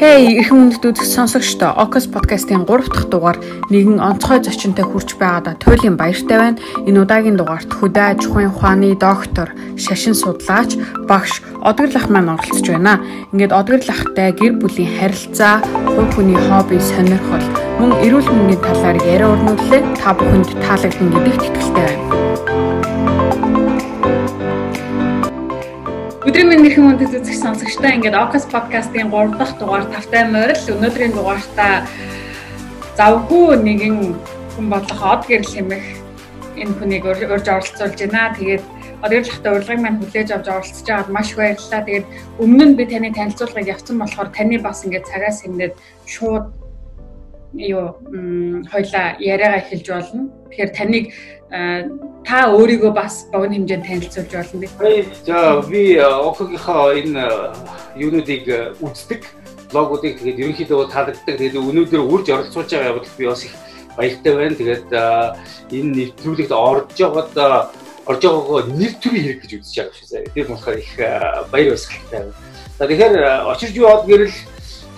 Хей, эрхэм хүндэт үзэх сонсогчдоо Ocus podcast-ийн 3 дахь дугаар нэгэн онцгой зочинтой хүрч байгаадаа туйлын баяртай байна. Энэ удаагийн дугаарт хөдөө аж ахуйн ухааны доктор, шашин судлаач, багш Одгорлах маань оролцож байна. Ингээд Одгорлахтай гэр бүлийн харилцаа, хувь хүний хобби, сонирхол, мөн эрүүл мэндийн талаар яриа өрнүүлээ. Та бүхэнд таалагдана гэдэгт итгэлтэй байна. Өдрийн мэнд нэрхэн үндэс үзэх сонсогчдоо ингээд Ocus podcast-ийн 3 дахь дугаар тавтай морил өнөөдрийн дугаартаа завгүй нэгэн хүн бодлого од гэрэл хэмэх энэ хүнийг урьж оролцуулж байна. Тэгээд од гэрлэхтэй урилгыг маань хүлээж авч оролцож байгаад маш их баярлалаа. Тэгээд өмнө нь би таны танилцуулгыг явцсан болохоор таны бас ингээд цагаас хэмнээд шууд юу хоёлаа яриагаа эхэлж болно. Тэгэхээр таныг та өөрийгөө бас богино хэмжээнд танилцуулж болно би. За би Окогийнхаа энэ юунуудыг үздэг логуудыг тэгээд ерөнхийдөө таалагддаг. Тэгээд өнөөдөр үрж оролцуулж байгаа явдал би бас их баяртай байна. Тэгээд энэ нэвтрүүлэгт орж байгаад орж байгаагаа нэр төрийн хэрэг гэж үзэж байгаа шүү дээ. Тэр болохоор их баяр баясгалтай байна. За тэгэхээр очирж яваад гэрэл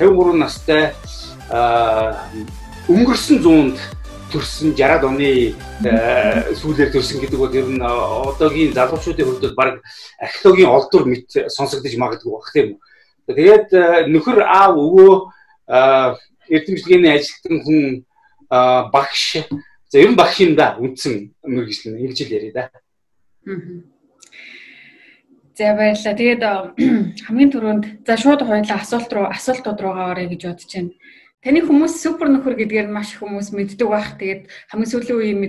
53 настай өнгөрсөн зуунд төрсөн 60-аад оны сүүлээр төрсөн гэдэг бол ер нь одоогийн залуучуудын хувьд баг археологийн олдвор мэт сонсогдож магадгүй баг тийм үү. Тэгээд нөхөр аав өвөө эрдэмтлэгийн ажилтан хүн багш за ер нь багш юм да үндсэн мэрэгжил нэг жил яриа да. За баярлалаа. Тэгээд хамгийн түрүүнд за шууд хоёлаа асуулт руу асуултууд руугаа орё гэж бодож байна. Таны хүмүүс супер нөхөр гэдгээр нь маш хүмүүс мэддэг байх. Тэгээд хамгийн сүүлийн үеийн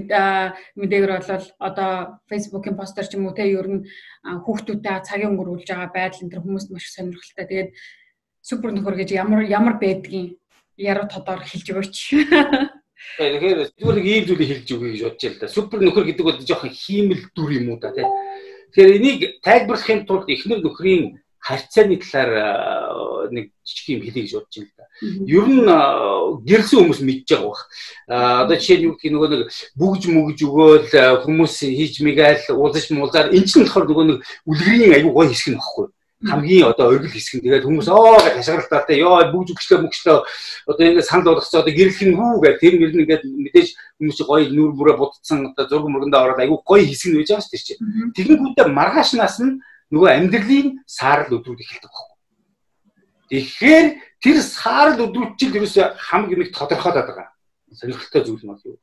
мэдээгээр бол одоо Facebook-ын постэр ч юм уу те ер нь хүүхдүүдтэй цагийн өнгөрүүлж байгаа байдал энэ хүмүүст маш сонирхолтой. Тэгээд супер нөхөр гэж ямар ямар байдгийг яруу тодор хэлж өгөөч. Тэгэхээр зүгээр нэг ийм зүйлийг хэлж өгье гэж бодож да. Супер нөхөр гэдэг бол жоохон хиймэл дүр юм уу да тий. Тэгэхээр энийг тайлбарлахын тулд эхнэр нөхрийн харьцааны талаар нэг жижиг юм хэлье гэж бодож байна л да. Ер нь гэрсэн хүмүүс мэдж байгаа бах. Одоо жишээ нь юу гэх нөгөө нэг бүгж мүгж өгөөл хүмүүс хийж мэгээл уулзаж муулзаар эн чинь болохоор нөгөө нэг үлгэрийн аюу гой хэсэг нь багхгүй. Хамгийн одоо оргил хэсэг нь. Тэгээд хүмүүс оо гэж хашгиралтаатай ёо бүгж өгчлөө мөгчлөө. Одоо ингээд санал болгоцоо одоо гэрэлхэн хүү гэх тэр мөр нь ингээд мэдээж хүмүүс гоё нүүр бүрээ будцсан одоо зураг мөрөндөө ороод айгүй гоё хэсэг нь байж байгаа шүү дээ чи. Тэгэнгүүтээ маргаашнаас нь нөгөө амьдралын саарл өдрүүд эхэлдэг байхгүй. Тэгэхээр тэр саарл өдрүүд чинь ерөөсөө хамгийн нэг тодорхойлоод байгаа. Сонирхолтой зүйл нь юу.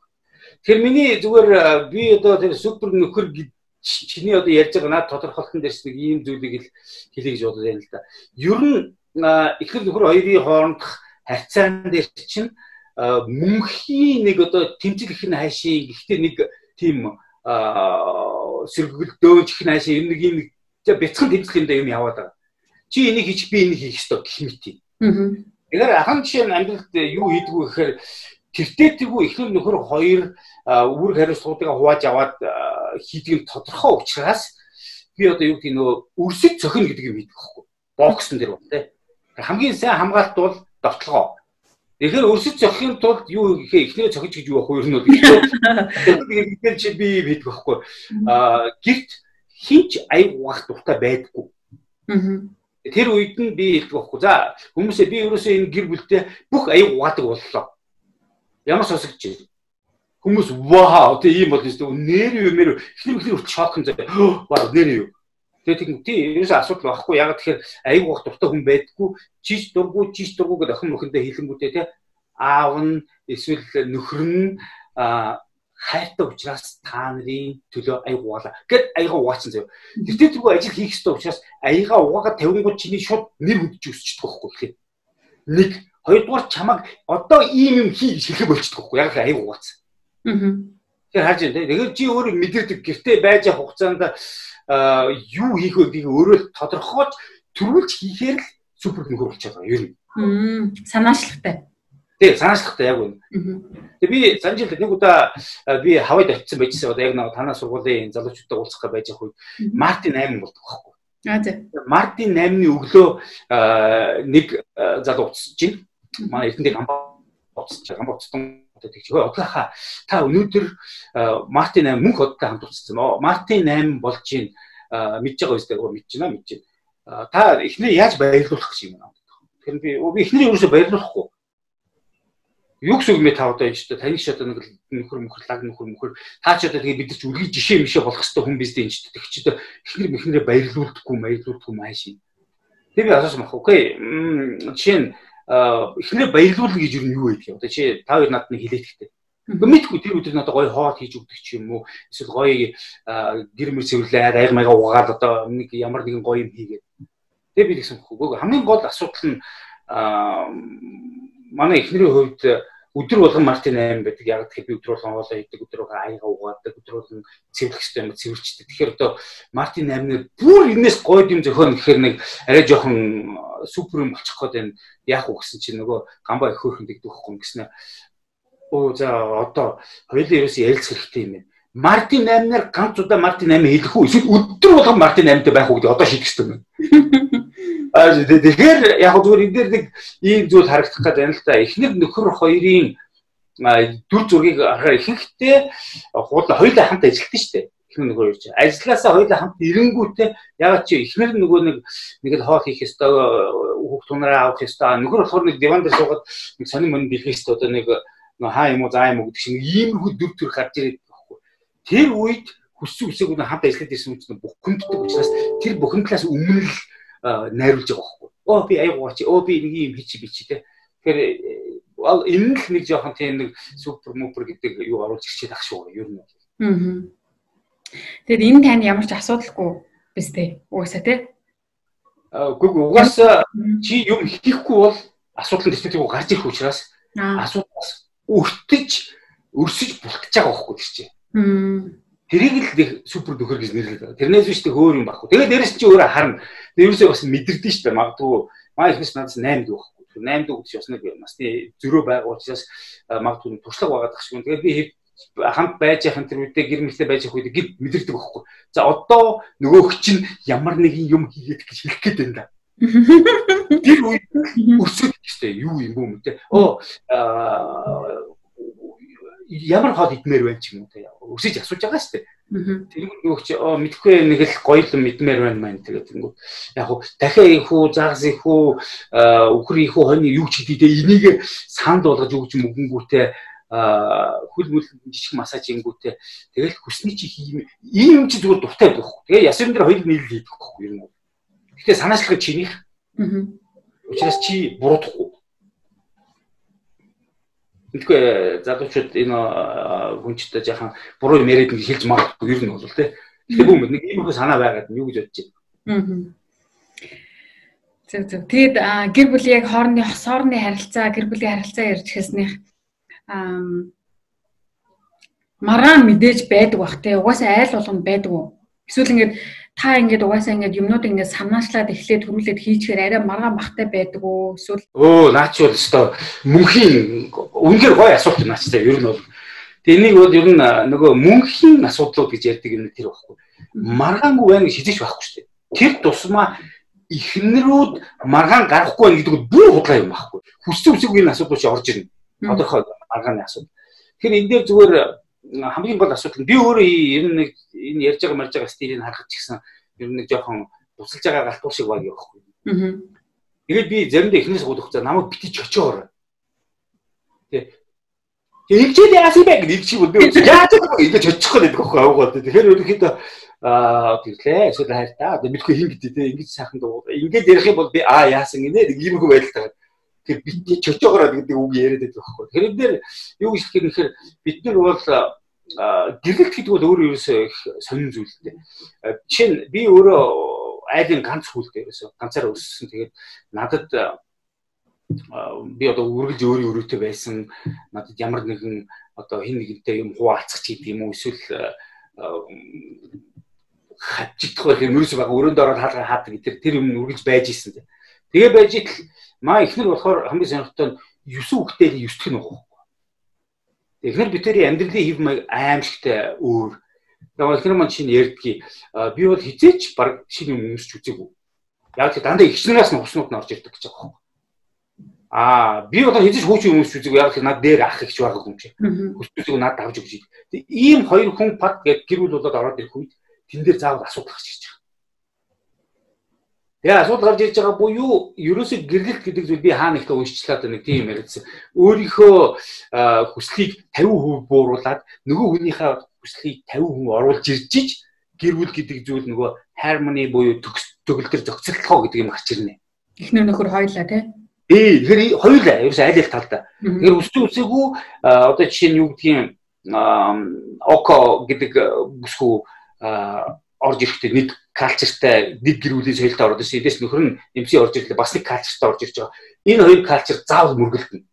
Тэр миний зүгээр би одоо тэр супер нөхөр чиний одоо ярьж байгаа над тодорхойлтон дээрс нэг ийм зүйлийг хэлье гэж бодож байна л да. Ер нь ихэр нөхөр хоёрын хоорондох харьцаан дээр чинь мөнхийн нэг одоо тэмцэл их хайшийн гэхдээ нэг тийм сэргэл дөөнч их хайшийн нэг юм За бяцхан тэмцэл юм да юм яваад байгаа. Чи энийг хийж би энийг хийх ёстой гэх мэт. Аа. Тэгэхээр ахан жишээ нь амьдралд юу хийдгүү гэхээр тэртээдгүү ихнэр нөхөр хоёр үүрэг хариуцлагуудыг хувааж аваад хийдэг нь тодорхой учраас би одоо юу гэдэг нөө өрсөд цохино гэдэг юм хийдэг байхгүй. Боксын дээр байна те. Хамгийн сайн хамгаалт бол довтлогоо. Тэгэхээр өрсөд цохихын тулд юу гэхээ эхнэрээ цохиж гэж юу ах хоёр нь бол тэгэхээр чи би хийдэг байхгүй. Аа гэрт хинч аяг угаах дуртай байдаггүй. Тэр үед нь би хэлдэг байхгүй. За хүмүүсээ би ерөөсөө энэ гэр бүлтэй бүх аяг угаадаг боллоо. Ямар сонсогч юм. Хүмүүс вау тэг ийм болно шүү. Нэр юу мэр ихнэр ихнэр шокн заа. Вау нэр юу. Тэгээ тийм тий ерөөсөө асуудал байхгүй. Яг тэгэхээр аяг угаах дуртай хүн байдаггүй. Чич дургу чич дургу гэдэг охин мөхөндөө хэлэнгүүтээ тий аав нь эсвэл нөхөр нь хайртай учраас та нарын төлөө аяг угаалаа. Гэт аяга угаацсан заяа. Тэртээ тэргүй ажил хийх ёстой учраас аяга угаагаад 50 чиний шууд нэр хүндж өсчихдөг байхгүй гэхээ. Нэг хоёрдугаар чамаг одоо ийм юм хий гэж хэлэх болчихдог байхгүй яг аяг угаацсан. Аа. Тэгэхээр харж байна. Тэгэхээр чи өөрөө мэдэрдэг гэртээ байж явах хугацаанд юу хийх вэ гэдгийг өөрөө тодорхойлж төрүүлж хийхээр л супер нөхөр болчиход байгаа юм. Аа. Санаачлахтай. Тий, санаачлахтай яг үнэ. Тэгээ би санжил нэг удаа би хавайд очисон байжсэн. Одоо яг нэг танаа сургуулийн залуучуудтай уулзах гэж байж байгаа үед Мартин 8 болдог байхгүй. Аа тий. Мартин 8-ны өглөө нэг залуу уцсаж байна. Манай эрдэнэ гамбаа байгаа. Гамбаа уцсан тэгж хөө одлахаа та өнөөдөр Мартин 8 мөнх одтой хамт уцсан. Мартин 8 болж байна. Мэдж байгаа үстэй мэдж байна мэдж байна. Та эхнээ яаж баярлуулах гэж юм аа. Тэгэхээр Тэр би би эхнэрээ ерөөсөй баярлуулахгүй. Юу гэсэн үг мэ та одоо энэ ч таны ч одоо нэг нөхөр мөхөр лаг нөхөр мөхөр та ч одоо тэгээ бид нар ч үлгий жишээ мишээ болох хэвээр хүн биз дээ энэ ч тэг чи одоо эхнэр эхнэрээ баярлуулдаггүй баярлуулдаггүй маш юм. Тэг би асуусан баг. Окей. Жишээ нь эхнэрээ баярлуулна гэж юу юм. Одоо чи та хоёр надад нэг хэлээд гэхдээ Мэдгүй тэр өдөр надад гоё хоол хийж өгдөг ч юм уу. Эсвэл гоё гэр мөр цэвэрлээд аяг маяга угаад одоо нэг ямар нэгэн гоё юм хийгээд. Тэгээ би тэгсэн хөө. Хамгийн гол асуудал нь манай эхнэрийн хувьд өдөр болгон Мартин 8 байдаг. Яг тэгэхээр би өдөр болгон хоолоо хийдэг, өдөр болгон аяга угаадаг, өдөр болгон цэвэрлэх хэрэгтэй юм цэвэрчдэг. Тэгэхээр одоо Мартин 8-нэр бүр энэс гоё юм зөхөн гэхээр нэг арай жоохон супер юм болчих гээд байна. Яг уу гэсэн чинь нөгөө гамбаа их хөөрхөн дэгдэх байхгүй гэснээр Оо за одоо хоёулаа ерөөсөө ярилцах хэрэгтэй юм байна. Мартин 8-наар ганц удаа Мартин 8 хэлэх үү? Эсвэл өдөр болгон Мартин 8-тай байх уу гэдэг одоо шийдэх хэрэгтэй юм. Тэгэхээр яг зүгээр энэ дээр нэг ийм зүйл харагдах гэдэг юм л та. Эхнэр нөхөр хоёрын дүр зургийг харахаар ихэнхдээ хуулаа хоёулаа хамт ажилладаг шүү дээ. Эхнэр нөхөр хоёр чинь ажилласаа хоёулаа хамт ирэнгүүтээ ягаад чи эхнэр нөгөө нэг нэг л хоол хийх ёстой хүүхд тунараа авах ёстой. Нөхөр болохоор нэг диван дээр суугаад нэг сонин мөн бэлгэх ёстой одоо нэг хаа юм уу заа юм уу гэдэг шиг иймэрхүү дүр төр гарч ирээд байхгүй. Тэр үед хүссэн үсээг нь хамт ажиллаад ирсэн үст бухимддаг учраас тэр бухимдлаас өмнө л найруулж байгаа байхгүй. Оо би аягаа чи оо би нэг юм хийчи бичи те. Тэгэхээр энэ л нэг жоохон тийм нэг супер мупер гэдэг юу оруулж ирчээд ах шүү ер нь. Аа. Тэгэхээр энэ тань ямар ч асуудалгүй биз дээ. Угаасаа те. Үгүй угаасаа чи юм хийхгүй бол асуудал нь тэтгэв гарч ирэх учраас асуудал өртөж өрсөж бултж байгаа байхгүй тэр чинь. Тэрийг л супер нөхөр гэж нэрлэдэг. Тэрнээс биш тэг өөр юм байхгүй. Тэгээд дээрэс чи өөрөө харна. Ерөөсөө бас мэдэрдэж штэ магадгүй маа ихнес надаас 8 дүү байхгүй. 8 дүү гэж бас нэг насны зөрөө байгаа учраас магадгүй туршлага байгаа гэх шиг. Тэгээд би хамт байж яхын тэр үедээ гэр мэлтэй байж явах үед гид мэдэрдэг байхгүй. За одоо нөгөөх чинь ямар нэгэн юм хийгээд гэж хэлэх гээд байна да. Тэр үед өсөж штэ юу юм бүү мэтэ. Оо ямар хоол идмээр байна ч юм уу те. Өсөж асууж байгаа штэ. Тэр юу чи оо мэдхгүй нэг л гоё л мэдмээр байна маань тэгээд тэнгүү. Яг хуу дахиа их үү, загас их үү, өхөр их үү хонь юу ч хийдэ энийг санд болгож өгч мөнгөнгүүтээ хөл мөл жижиг массаж ингүүтээ тэгэл хүсний чи ийм ийм юм чи зүгээр дуртай байхгүй. Тэгээ ясвэн дээр хоёул нийлэл хийдэг байхгүй юм уу. Гэтэ санаачлах чинийх. Аа. Учираас чи буруудахгүй. Тэгэхгүй залуучууд энэ хүнчтэй яхан буруу юм яриад ингэ хэлж магадгүй ер нь бол тий. Гэтэ бүүм нэг ийм их санаа байгаад юу гэж бодож байна. Аа. Зөв зөв. Тэгэд гэр бүлийн яг хоорондын хоорондын харилцаа, гэр бүлийн харилцаа ярьж хэснийх аа маргаан мэдээж байдаг бах те. Угаасаа айл болгонд байдаг уу? Эсвэл ингээд та ингээд угаасаа ингээд юмнууд ингээд санаачлаад эхлээд төрүүлээд хийчихээр арай маргаан бахтай байдаг уу? эсвэл өө наач бол өстой. Мөнхийн үнэхээр гоё асуулт наач та ер нь бол Тэгээ энийг бол ер нь нөгөө мөнхийн асуудлууд гэж ярьдаг юм тэр байхгүй. Маргаангүй байна гэж хизээч байхгүй шүү дээ. Тэр тусмаа ихнэрүүд маргаан гарахгүй байна гэдэг нь бүр худлаа юм байхгүй хүссэн үсэгүй энэ асуудал чи орж ирнэ. Одоохоо маргааны асуудал. Тэгэхээр энэ дээр зүгээр хамгийн гол асуудал нь би өөрөө ер нь нэг энэ ярьж байгаа марж байгаа стилийг харахад ч гэсэн ер нь нэг жоохон бусалж байгаа галтуул шиг баг явахгүй. Аа. Тэгээд би заримдаа эхнээс гудах за намайг битгий очоорой. Тэ. Тэгчээд яасан бэ гэдэг чи бол би яаж ингэж очих гээд байдаг аахгүй авах бол. Тэгэхээр ерөнхийдөө аа тэглээ эсвэл хайртаа. Одоо мэдгүй хин гэдэг те ингэж сайхан дуу. Ингээд ярих юм бол би аа яасан гинэ нэг иймэрхүү байдалтай. Тэр битгий чочоогороо гэдэг үг яриад байдаг. Тэгэхээр энэ дээр юу гэж хэлэх гэхээр бид нар бол гэрэлт гэдэг бол өөрөө ерөөсөө их сонин зүйлтэй. Жишээ нь би өөрөө айлын ганц хүлтэй ерөөсөө ганцаараа өссөн. Тэгээд надад би одоо үргэлж өөрийн өрөөтэй байсан. Надад ямар нэгэн одоо хин нэгэнтэй юм хуваалцах ч гэдэг юм уу эсвэл хавчдах байх юм ерөөсөө байгаа өрөөнд ороод хаалга хаадаг тэр тэр юм үргэлж байж исэн. Тэгээ байж итл маа ихнэр болохоор хамгийн сонирхолтой нь 9 хүүхдээ 9 дэх нь уу Тэгэхээр бид тэрийн амьдралын хэв маяг аимшигтай өөр. Яг ихнэр маань чинь ярьдгийг би бол хизээч баг шинэ юм өмсч үзээгүй. Яг л дандаа ихснээс нь хуснууд нь орж ирдэг гэж байгаа юм. Аа би одоо хизээч хүүчин өмсч үзээгүй яг л над дээр ах ихч байгаа юм чи. Хүсвэсийг надад авч өгч. Тэг ийм хоёр хүн пад гээд гэр бүл болоод ороод ирэх үед тэн дээр заавал асуудал гарч ирж байгаа. Тэгээ асуудал гарч ирж байгаа буюу ерөөсөө гэрлэлт гэдэг зүйл би хаана ихтэй уншчлаад нэг тийм яриадсан. Өөрийнхөө хүслийг 50% бууруулад нөгөө хүнийхээ хүслийг 50% оруулж ирж иж гэр бүл гэдэг зүйл нөгөө harmony буюу төгөлдөр зохицолтгоо гэдэг юм гарч ирнэ. Эхнэр нөхөр хоёлаа тий. Ээ тэгэхээр хоёулаа ерөөсөө айл айл талдаа. Тэгэхээр өссөн үсээгүй одоо жишээ нь юу гэдгийг око гэдэг бүсгүй орж ирэхдээ нэг калчертай нэг гэр бүлийн соёлтой ороод ирсэн. Эдээс нөхөр нь эмси орж ирлээ бас нэг калчертай орж ирж байгаа. Энэ хоёр калчер заавал мөргөлдөнө.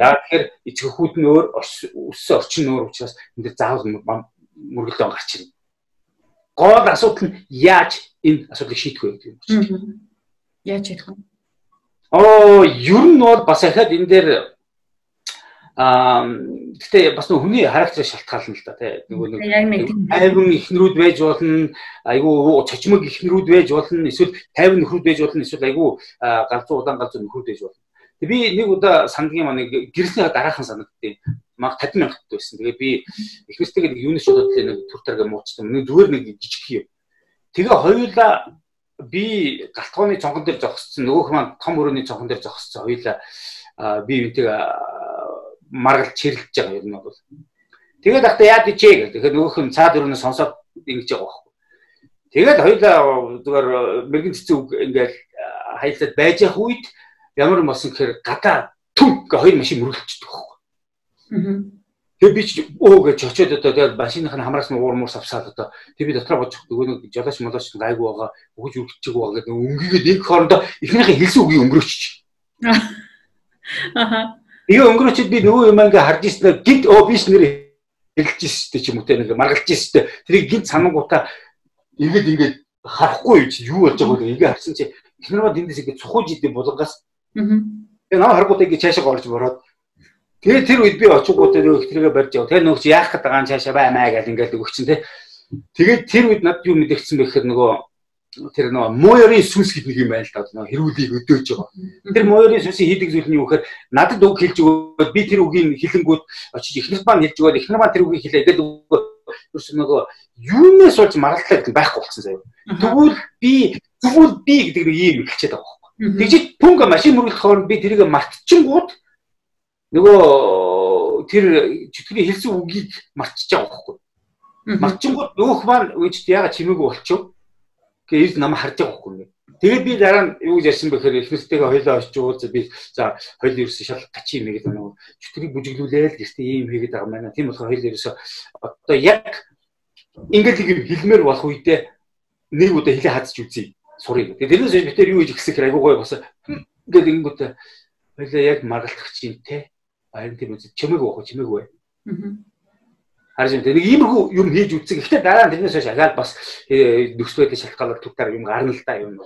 Яг тэгэхээр эцэгхүүд нь өөр өссөн орчин нь өөр учраас энэ дээр заавал мөргөлдөн гарч ирнэ. Гол асуудал нь яаж энэ асуудлыг шийдэх вэ гэдэг юм. Яаж шийдэх вэ? Оо, ер нь бол бас ахаад энэ дээр Аа гэтээ бас нэг хүний характерыг шалтгаална л да тий. Нөгөө нэг айван ихнэрүүд байж болно, айгүй цочмог ихнэрүүд байж болно, эсвэл тайван нөхрүүд байж болно, эсвэл айгүй галзуу удаан галзуу нөхрүүд байж болно. Тэг би нэг удаа сандгийн маань гэрлийн дараахан санагдтыг маг 50 мянгат байсан. Тэгээ би их нэстэйгээ нэг юуны шууд нэг туртарга муучсан. Нэг зүгээр нэг жижиг юм. Тэгээ хоёулаа би галтгооны цонхон дээр зогссон. Нөгөөх маань том өрөөний цонхон дээр зогссон. Хоёулаа би үнтэйг маргалж чирлэж байгаа юм бол. Тэгээд ахта яад ичээ гэх. Тэгэхээр нөгөөх нь цаад өрөөний сонсоод ингэж байгаа байхгүй. Тэгээд хоёулаа зүгээр мэрэгэн цэцэн үг ингээл хаялаад байж явах үед ямар юм болсон гэхээр гадаа түн гэ хоёр машин мөрөлдчихдөг байхгүй. Аа. Тэгээ би ч өө гэж очиод одоо тэгээд машиных нь хамраас нь уур муур савсаад одоо тэг би дотроо бочих нөгөө нэг жолооч молооч гайгүй байгаа өгөж үргэлжчих байгаа гэдэг өнгөгээд нэг хоорондоо эхнийхээ хэлсэн үгийг өнгөрөөчих. Аа. Тэгээ өнгөрөөчд би нөгөө юм ингээ харж ирсэн гинт оо биш нэр хэлж ирсэн ч юм уу те нэг маргалж ирсэн. Тэрийг гинт санангуудаа ингээд ингээд харахгүй юу болж байгааг ингээ харсан чи эхнэрээ дэндээс ингээ цухууж идэв булгаас. Аа. Тэгээ наа харгуудаа ингээ цаашаа орж бороод Тэгээ тэр үед би очингуудаа нөгөө ихтрийгээ барьж яв. Тэгээ нөгөө чи яах гээд байгаа юм цаашаа баймаа гэл ингээл өгч чинь те. Тэгээд тэр үед над юу мэдэгдсэн бэ гэхээр нөгөө тэр нөгөө муурын сүнс гэдэг юм байл та нөгөө хэрүүлийг өдөөж байгаа. Тэр муурын сүнсийн хийдэг зүйл нь юу гэхээр надад үг хэлж өгөөд би тэр үгийг хэлэнгүүд очиж ихнэр маань хэлж өгөөд ихнэр маань тэр үгийг хэлээ гэдэг үгүйс нөгөө юунаас болж маргалдлаа гэдэг байхгүй болсон заяа. Тэгвэл би тэгвэл би гэдэг нэг юм хэлчихэд байгаа байхгүй. Тэгжиж пүнга машин мөрөглөх хооронд би тэрийг мартчихгууд нөгөө тэр чөтгөрийн хэлсэн үгийг мартчих байгаа байхгүй. Мартчихгууд нөгөөх маань үеч яга чимээгүй болчихв Тэгээ ирд намайг харж байгаа байхгүй ингээд. Тэгээд би дараа нь юу гэж ярьсан бэхээр эхнэртэйгээ хоёлоо очиж уулзаа би за хоёул ерөөсөө шал гачи юм гэдэг нэг чөтгөрийг бүжиглүүлээл гэртээ ийм хийгээд байгаа маань. Тийм болохоор хоёул ерөөсөө одоо яг ингээд тийм хэлмээр болох үедээ нэг удаа хэлээ хадж үзье сурыг. Тэгээд тэрнээс бид тэр юу гэж ихсэх хэрэг айгуу гоё босоо ингээд ингэнгүүт хоёлаа яг маргалдах чинь те. Харин тийм үз чимээг уух чимээг бай. Аа байна. Нэг иймэрхүү юм хийж үзсэн. Гэхдээ дараа нь тэрнээс ахаад бас э, нөхцөл байдлын шалтгаалаар төвтөр юм гарна л да юм.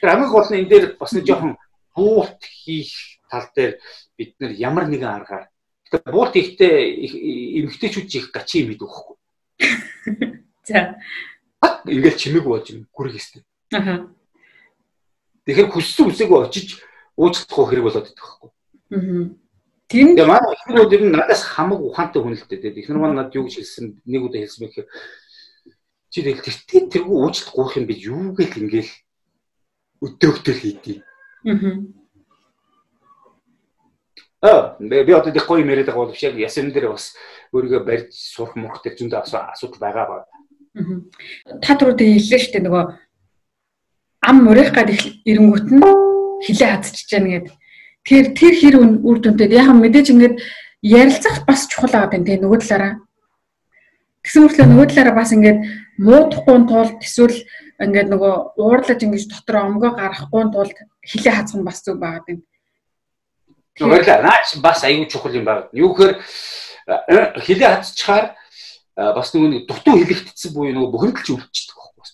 Тэр хамгийн гол нь энэ дээр бас нэг жоохон буурт хийх тал дээр бид нэр ямар нэгэн аргаар тэгэхээр буурт ихтэй эмгтээчүүд их гачи юм гэдэг байхгүй. За. Ингээл чимээг болж юм гүрэх хэвээр. Аа. Тэгэхээр хүссэн үсээгөө очиж уучлах хэрэг болоод идэх байхгүй. Аа. Тэр нь манай ихнэрүүд ер нь надаас хамаг ухаантай хүн л дээ. Ихнэр маань над юу гэж хэлсэн нэг удаа хэлсэн байх хэрэг чи тэгэл тэртээ тэргүй уучлах гуйх юм би юу гэл ингээл өдөөгтөл хийдий. Аа. Аа би одоо дэх гоё мэрэд байгаа боловч яг ясан дээр бас өөрийгөө барьж сурах мурах төр зөндөө асуудал байгаа ба. Та түрүү тэг хэллээ шүү дээ нөгөө ам мөрөх гад ирэнгүүт нь хилээ хадчихж яана гэдэг Тэр тэр хэр үр дүнтэй. Яг мэдээж ингээд ярилцах бас чухал байгаа юм тийм нөгөө талаараа. Тэгсэн мэтлээ нөгөө талаараа бас ингээд муудахгүй тулд эсвэл ингээд нөгөө уурлаж ингэж дотор омгоо гарахгүй тулд хилээ хазах нь бас зүг байгаа юм. Тэгвэл наач бас аюул чухал юм байна. Юу гэхээр э, хилээ хазчихаар э, бас нөгөө нэг дутуу хилэгдсэн буюу нөгөө бухимдалж өвчдөг байхгүй бас.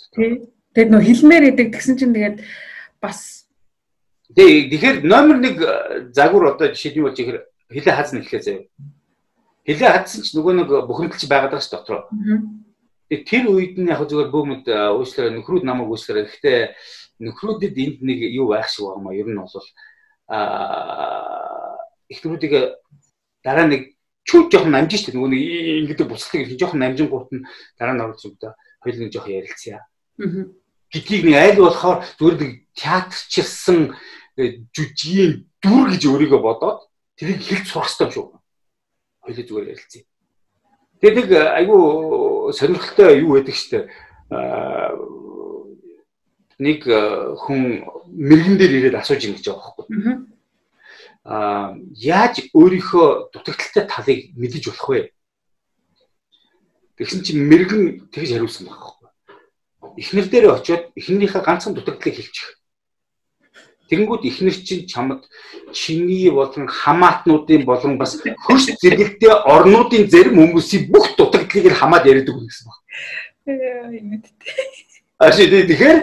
Тэгээд нөгөө хилмээр идэг тэгсэн чинь тэгээд бас Тэгэхээр номер 1 э, загвар одоо жишээ нь юу болж ихэр хилээ хазна гэхээ заяа. Хилээ хадсан ч нөгөө нэг бухимдалч байгаад байгаа ш дотроо. Тэгээ тэр үед нь яг зүгээр бөөмөд э, уучлаарай нөхрүүд намайг уучлаарай. Гэхдээ нөхрүүдэд энд нэг юу байх шиг байгаа маа. Ер нь бол аа эхнэрүүдийг дараа нэг чүү жоохон намжин шүү дээ. Нөгөө нэг ингэдэг буцалтыг жоохон намжингууд нь дараа нь оруулж өгдөө. Хоёул нэг жоохон ярилцъя. Аа гэдгийг нэг айл болохоор зүгээр нэг театрчилсан э, жүжигийн дүр гэж өөрийгөө бодоод тэрийг хэлж сурах хэрэгтэй юм шүү. Хоёул зүгээр ярилцъя. Тэгээд нэг э, айгүй сонирхолтой юу байдаг штэ. нэг э, хүн мэрэгэн дээр ирээд асууж ингэж байгаа байхгүй. Аа яаж өөрийнхөө дутагдaltaй талыг мэдэж болох вэ? Тэгсэн чинь мэрэгэн тэгж хариулсан байхгүй эхнэр дээр очиод эхнэрийнхээ ганцхан дутагдлыг хэлчих. Тэнгүүд эхнэр чинь чамд чиний болон хамаатнуудын болон бас хөрш зэрэгтэй орнуудын зарим хүмүүсийн бүх дутагдлыг л хамаад яриад өгнө гэсэн баг. Ашиг тэгэхээр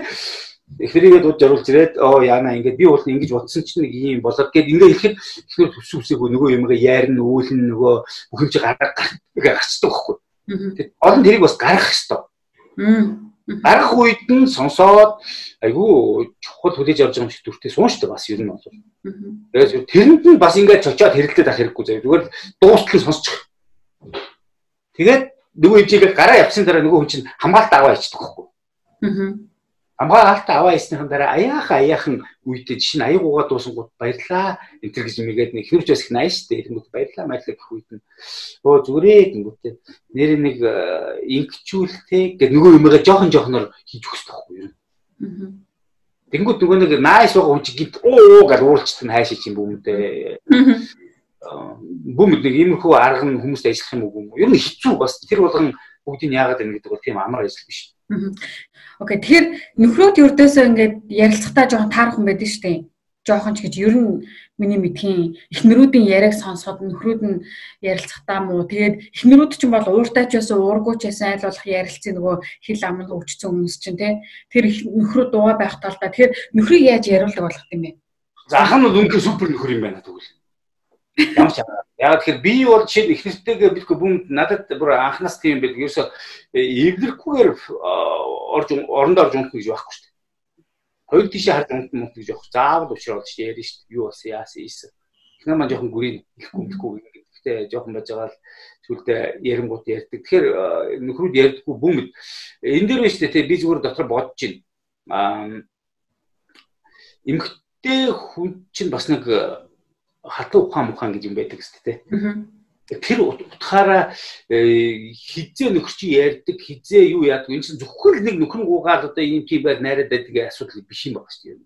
эхнэрийгээ дууд жаруулж ирээд оо яана ингээд би бол ингэж бодсон чинь нэг юм болоод гээд ингээд ихэд эхнэр төсөө үсээгөө нөгөө юмгаа яарна үүлэн нөгөө бүхэн чи гараа гарчдаг байхгүй. Олон тэрийг бас гарах хэвээр. Гарах үед нь сонсоод айгүй чухал хүлээж авч байгаа юм шиг дүртэй сууншдаг бас ер нь бол. Тэгээд тэрэнд нь бас ингээд чочоод хэрэлдээд ах хэрэггүй заяа. Зүгээр дуустал сонсчих. Тэгээд нөгөө хэмжээгээ гараа явсан дараа нөгөө хүн чинь хамгаалт аваа ичдэг байхгүй. Аа хамгаалалт аваа хийснийхэн дараа аяахан аяахан үедээ жишээ нь аягуугаа дуусангууд баярлаа. Энэ төр гэж мэгээд нэг хэмж бас их нааш штэ. Тэнгууд баярлаа. Баярлаа гэх үед нь. Өө зүгээрээ тэнгуудтэй нэр нэг инкчүүлтэй. Гэдэг нөгөө юмгаа жоохон жоохноор хийж өгсөж байхгүй юу Тэнгүүд нөгөө нэг нааш байгаа хүн чинь гинт оо гэж уурчт нь хайшиж юм бүүмдээ бүүмд нэг иймэрхүү арга нь хүмүүст ажиллах юм уу ер нь хэцүү бас. Тэр болгон бүгдийг яагаад байна гэдэг бол тийм амар ажил биш Окей. Тэгэхээр нөхрөөд ердөөсөө ингээд ярилцахтаа жоохон таарах юм байдаг шүү дээ. Жоохон ч гэж ер нь миний мэдхийн эхнэрүүдийн яриаг сонсоход нөхрүүд нь ярилцахтаа муу. Тэгээд эхнэрүүд ч юм бол ууртай ч байсан уургүй ч байсан айл болох ярилцсан нөгөө хэл ам нь өвчсөн хүмүүс чинь тий. Тэр нөхрүүд дууга байх талдаа тэгэхээр нөхрийг яаж яриулдаг болох юм бэ? За ах нь бол үнэхээр супер нөхөр юм байна тэгвэл. Ямар ч Яг тэгэхээр би бол жишээ их нэртэйгээ битгүй бүм надад бүр анхнаас тийм байдаг. Ерөөсө эвлэрхгүйгээр орж орондоо орж унах гэж байхгүй шүү дээ. Хоёр тишээ харж унах юм гэж явах. Заавал уучраад шүү дээ. Ярина шүү дээ. Юу болсон яасан ийсэн. Ихнаа маань жоохон гүрийн ихгүй мэдхгүй гэхдээ жоохон байж байгаа л сүлдээ ярингууд ярьдаг. Тэгэхээр нөхрүүд ярьдаггүй бүм энэ дээр биш дээ. Би зүгээр дотор бодож байна. Аа эмхтэй хүн чинь бас нэг хатуу ухаан мухаан гэж юм байдаг шүү дээ. Тэр утгаараа э, хизээ нөхөр чи ярьдаг хизээ юу яадаг энэ чинь зөвхөн нэг нөхөр гуугаад одоо ийм тийм байр найраад байдаг асуудал биш юм байна шүү дээ.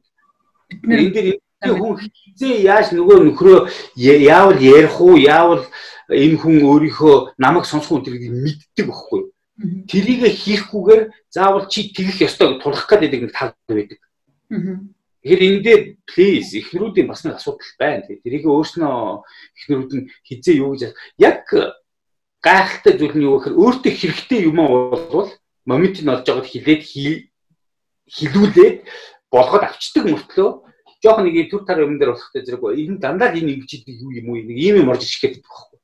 Бид нэр энэ дээр хүн хизээ яаж нөгөө нөхрөө яавал ярих уу яавал энэ хүн өөрийнхөө намайг сонсох үнийг мэддэг байхгүй? Тэрийг хийхгүйгээр заавал чи тэгэх ёстой гэж тулах гэдэг нэг тал байдаг. Тэгэхээр энэ дээр please эхнэрүүдийн бас нэг асуудал байна. Тэрийг өөрснөө эхнэрүүд нь хизээ юу гэж яг гайхалтай зүйл нь юу гэхээр өөртөө хэрэгтэй юм бол момент нь олж байгаад хилээд хилүүлээд болгоод авчдаг мөртлөө жоох нэг төр тар юм дээр болохтой зэрэг энэ дандаа л энэ ингэж идэг юу юм уу? Нэг ийм юм орж байдаг байхгүй.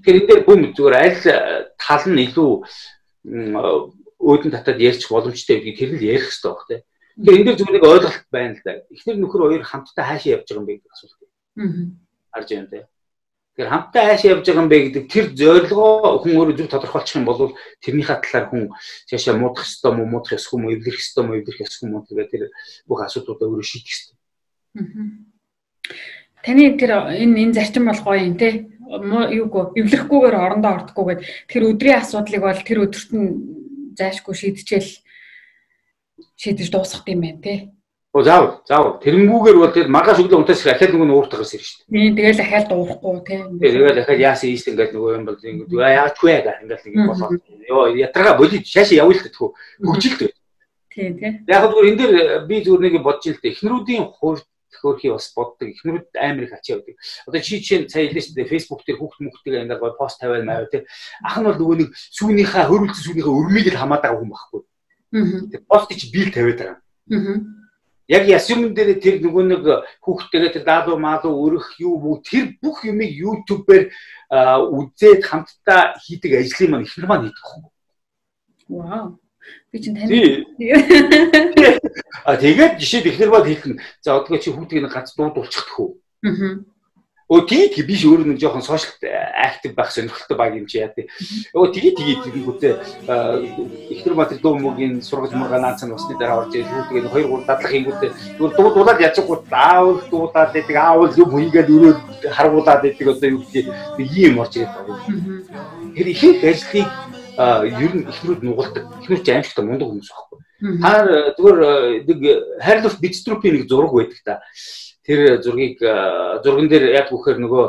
Тэгэхээр энэ дээр бүм зүгээр аль тал нь илүү өөдөн татаад ярьчих боломжтой гэдгийг тэр нь ярих хэрэгтэй баг Тэгэхээр энэ дээр зүгээр нэг ойлголт байна л да. Эхнэр нөхөр хоёр хамтдаа хаашаа явж байгаа юм бэ гэдэг асуулт. Аа. Харж байна те. Тэгэхээр хамтдаа хаашаа явж байгаа юм бэ гэдэг тэр зорилгоо хүн өөрөө зөв тодорхойлчих юм бол тэрнийхээ талаар хүн цаашаа муудах ёстой мó муудах ёсгүй мó эвлэрэх ёстой мó эвлэрэх ёсгүй мó тэгээд тэр бүх асуудлуудаа өөрөө шийдэх ёстой. Аа. Таны тэр энэ энэ зарчим бол гоё юм те. Юугүй эвлэхгүйгээр орондоо ордоггүйгээд тэр өдрийн асуудлыг бол тэр өдөрт нь зайшгүй шийдчихэл шийдэж дуусгах юм байна тий. Оо заав заав тэрнгүүгээр бол тэр маргааш өглөө унтаас их ахаад нөгөө ууртах гэсэн шүү дээ. Тийм тэгэл ахаад дуурахгүй тий. Тэгээд дахиад яасан ийст ингээд нөгөө юм бол ингээд яач вэ гэх ингээд нэг болоод ёо ятрага болиж шаашаа явуул л тэхүү хөгжилт. Тийм тий. Яг зүгээр энэ дээр би зүгээр нэг бодож ил тэ эхнэрүүдийн хувьд хөөрхий бас боддог. Эхнэрүүд амар их ачаа өгдөг. Одоо чи чинь сая хэлсэн шүү дээ Facebook дээр хүүхд мөхтэйгээ ингээд гой пост тавиал маяа тий. Ах нь бол нөгөө нэг сүүнийхээ хөрвөлт сүүнийхээ өрмийг л хамаадаг хүн байхгүй. Пост чи биел тавиад байгаа. Яг ясюм дээр тэр нөгөө нэг хүүхдтэйгээ тэр даалуу маалуу өрөх юу бүү тэр бүх юмыг YouTube-ээр үзээд хамтдаа хийдэг ажлын маань ихнэр маань хийдэг юм. Вау. Би чинь тань. А тэгээд жишээ ихнэр маань хийх нь за одгоо чи хүүхдийг ганц дууд уулчихдаг хөө. Аа Өө тгий биш өөр нэг жоохон сошиал актив байх сонирхолтой баг юм чи яа тий. Өө тгий тгий тэгэнгүүтээ ихнэр матер дуу мөгийн сургаж мурга наацсан усны дараа орж ирэл тэгээд хоёр гур дадлах хийгүүтээ зүгээр дуу дуулаад ячаагүй аавал дуулаад байдаг аавал юм хийгээд өрөө харгуулаад байдаг одоо юу гэдэг юм орж ирээд байна. Тэр ихэнх ажлыг ер нь ихнүүд нугалдаг. Ихнүүд ч аимшигтай мундаг хүмүүс байхгүй. Таар зүгээр нэг хайрлах битструпийн нэг зураг байдаг та тэр зургийг зурган дээр яг үхээр нөгөө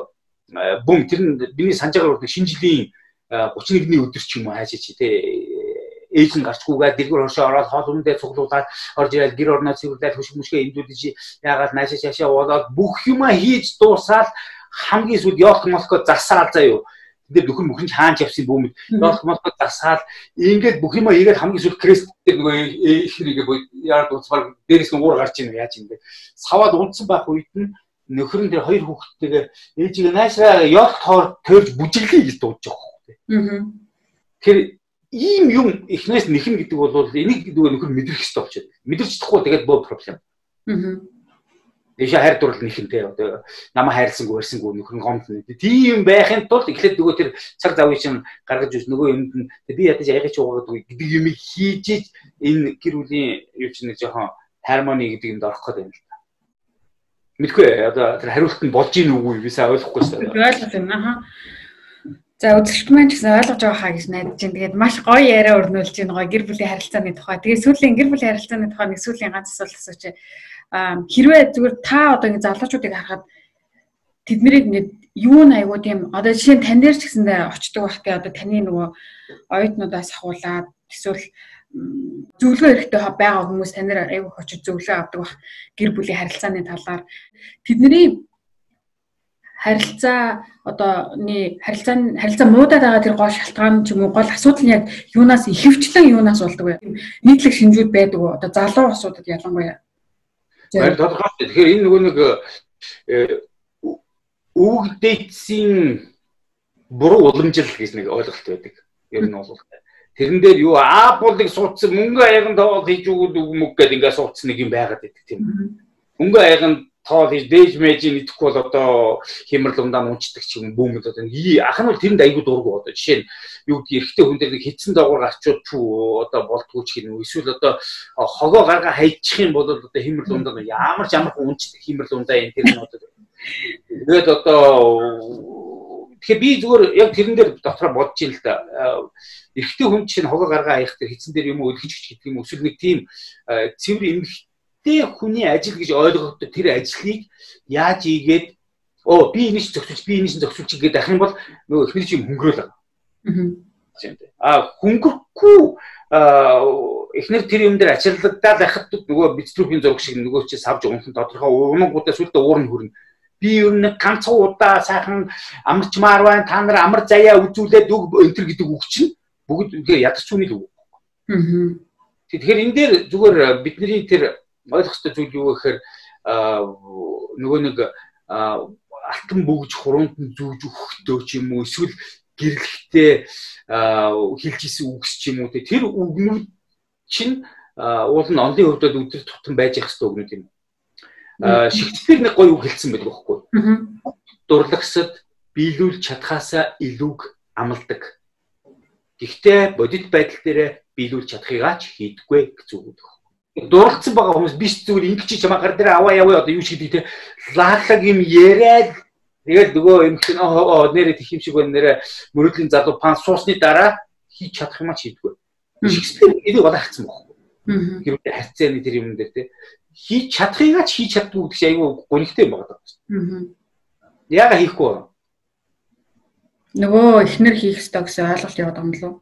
бүм тэр нь миний санаж байгаа нэг шинэ жилийн 31-ний өдөр ч юм уу хайж чи тэ ээж нь гарчгүйгээ дэлгүр хошоо ороод хоол ундээ цуглуулад орж ирээд гэр орноо цэвэрлээд хөшиг мөшгөө имдүүлж яагаад наашаа шашаа болоод бүх юма хийж дуусаад хамгийн сүүлд ёолх молко засаал заяа Тэгээд нөхөр мөхрөн хаанч явсан бүүмэд доолх молход засаал ингээд бүх юм ийгээд хамгийн сүүл крест дээр нөгөө их нэгэ яард уцбар дээрээс нь уур гарч ийн яаж бэ? Саваад унтсан байх үед нь нөхрөн дээр хоёр хүүхэдтэйгээ ээжигээ наашраа ёолх тоор төрж бүжиглэе гэж дуудаж байгаа хөө. Тэгэхээр ийм юм эхнээс нэхэн гэдэг бол энийг нөгөө нөхөр мэдрэх хэрэгтэй болчиход. Мэдэрч чадахгүй тэгээд боо проблем. Дэше хайр дурлал нэхэнтэй одоо намайг хайрласангүй барьсангүй нөхөр нь гомд нь. Тийм байхын тулд эхлээд нөгөө тэр цаг завыг чинь гаргаж ирс нөгөө юмд нь би ядаж аягач уугаад гэдэг юм хийж энэ гэр бүлийн юу чинь нэг жоохон хармони гэдэг юмд орох гэдэг юм л та. Мэдгүй одоо тэр хариулт нь болж ийн үгүй би сайн ойлгохгүй байна. Ойлгох юм аа. За үзэгч маань ч гэсэн ойлгож байгаа хаа гэж найдаж байна. Тэгээд маш гоё яриа өрнүүлж байна. Гоё гэр бүлийн харилцааны тухай. Тэгээд сүүлийн гэр бүлийн харилцааны тухай нэг сүүлийн ганц асуулт асууж хэрвээ зүгээр та одоо ингэ залуучуудыг харахад тэднийг ингэ юу н айгуу тийм одоо жишээ нь тань дээр ч гэсэндээ очдог байхдаа одоо таны нөгөө оюутнуудаас ахуулаад эсвэл зөвлөгөө хэрэгтэй байгаа хүмүүс танаар айгуу очиж зөвлөгөө авдаг бах гэр бүлийн харилцааны талаар тэдний харилцаа одооны харилцаа харилцаа муудаад байгаа тэр гол шалтгаан ч юм уу гол асуудал нь яг юунаас ихэвчлэн юунаас болдог вэ? Нийтлэг шинжүүд байдаг уу? Одоо залуу асуудад ялангуяа Харин тодорхой. Тэгэхээр энэ нөгөө нэг өвгдээцийн буруу уламжил гэж нэг ойлголт байдаг. Ер нь бол тэрэн дээр юу Apple-ыг суудсан мөнгө аяган тоол хийж өгöd үгмөг гэдэг ингээд суудсан нэг юм байгаад байдаг тийм. Мөнгө аяган тоол хийж дээж мэжийн идэхгүй бол одоо хямрал ундаа унцдаг ч юм бүүмэд одоо ах нь бол тэрэнд айгүй дургу одоо. Жишээ нь юу гэдэг эрэгтэй хүн дээр нэг хитсэн доогуур гарчууд пүү одоо болдгоо ч гэнэ эсвэл одоо хогоо гаргаа хайчих юм бол одоо хямрал ундаа ямар ч ямар хүн унцдаг хямрал ундаа энэ тэр нь одоо. Тэгээд одоо тэгэхээр би зүгээр яг тэрэн дээр дотроо бодож ин л да эрэгтэй хүн чинь хогоо гаргаа хаях тэр хитсэн дээр юм уу өлгөж гэдэг юм эсвэл нэг тийм цэвэр эмх эмэгтэй хүний ажил гэж ойлгогддог тэр ажлыг яаж ийгээд оо би энэ ч зохицуулж би энэ ч зохицуулж гэдэг ах юм бол нөгөө ихний чинь хөнгөрөөл байгаа. Аа хөнгөрөхгүй эхнэр тэр юм дээр ачааллагдаад байхад нөгөө бицтрүүхийн зураг шиг нөгөө чи савж унсан тодорхой уунуудаа сүлдө уур нь хүрнэ. Би ер нь ганцхан удаа сайхан амарчмаар байна. Та нар амар заяа үзүүлээд үг өнтер гэдэг үг чинь бүгд ядарч үний л үг. Аа. Тэгэхээр энэ дээр зүгээр бидний тэр ойлгох ёстой зүйл юу гэхээр нөгөө нэг алтан бөгж хуруунд нь зүүж өгөхдөө ч юм уу эсвэл гэрлэхтэй хэлж исэн үгс ч юм уу тэр үгнүүд чинь уул нь онлын хувьд өдөр тутам байж ах хэвээр үгнүүд юм. Шекспир нэг гоё үг хэлсэн байдаг байхгүй. Дурлагсад биелүүлж чадхаасаа илүүг амладаг. Гэхдээ бодит байдал дээр биелүүлж чадахыгаа ч хийдэггүй гэж үг өгдөг дурлцсан байгаа хүмүүс биш зүгээр ингэж чамаа гар дээр аваа яваа одоо юу шиг тий лааглаг юм яриад тэгээд нөгөө юм хэн нэрээ тэх юм шиг байна нэрээ мөрөдлийн залуу пан суусны дараа хийж чадах юм а ч хийдгүй. Шекспир энийг олаахсан байхгүй. Хэрвээ харьцааны тэр юм дээр тий хийж чадахыгаа ч хийж чаддгүй гэдэг чинь айгүй гонигтэй байгаа даа. Яага хийхгүй вэ? Нөгөө ихнэр хийх ёстой гэсэн ойлголт яваад байгаа юм лу.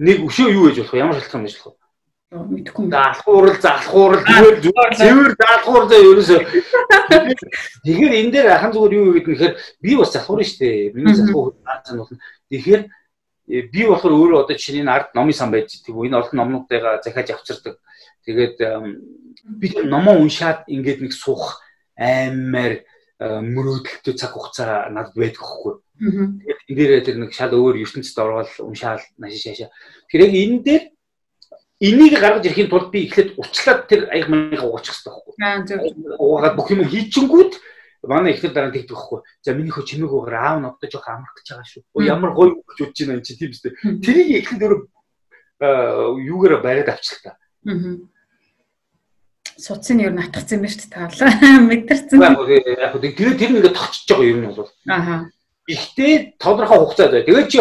Нэг өшөө юу гэж болох вэ? Ямар шалтгаан байж болох вэ? Мэдхгүй. Залхуурал, залхуурал зүгээр зүгээр цэвэр залхуур заа ерөөсөө. Тэгэхээр энэ дээр ахын зүгээр юу гэдэг нэхэр би бас залхуур нь штэ. Миний залхуур наацсан бол. Тэгэхээр э, би болохоор өөрөө одоо чиний ард номын сан байж тийм энэ олон номнуудыгаа захиаж авчирдаг. Тэгээд би номоо уншаад ингээд нэг суух аймаар э, мөрөөдөлтөй цаг хугацаа надад байдаг хгүй. Тэгээд энэ дээр тэр нэг шал өөр ертөнцид ороод уншаал наашаа шаашаа. Тэгэхээр яг энэ дээр энийг гаргаж ирэхийн тулд би эхлээд уучлаад тэр аяг маяга угаачих хэрэгтэй байхгүй. Угаагаад бүх юм хийчингүүд манай ихнэр дараа тэгдэг байхгүй. За миний хөө чимээг уугаар аав нь одоо жоох амарх гэж байгаа шүү. Ямар гоё гэж бодож байна энэ чи тийм үстэй. Тэрийг ихнэр дөр юугаар бариад авчлаа. Аа. Суцын юу натгцсан юм шүү дээ таалаа. Мэдэрсэн. Яг хөө тэгээд тэр ингээд тогтчихж байгаа юм нь бол. Аа. Ихтэй тодорхой хугацаа зөө. Тэгээд чи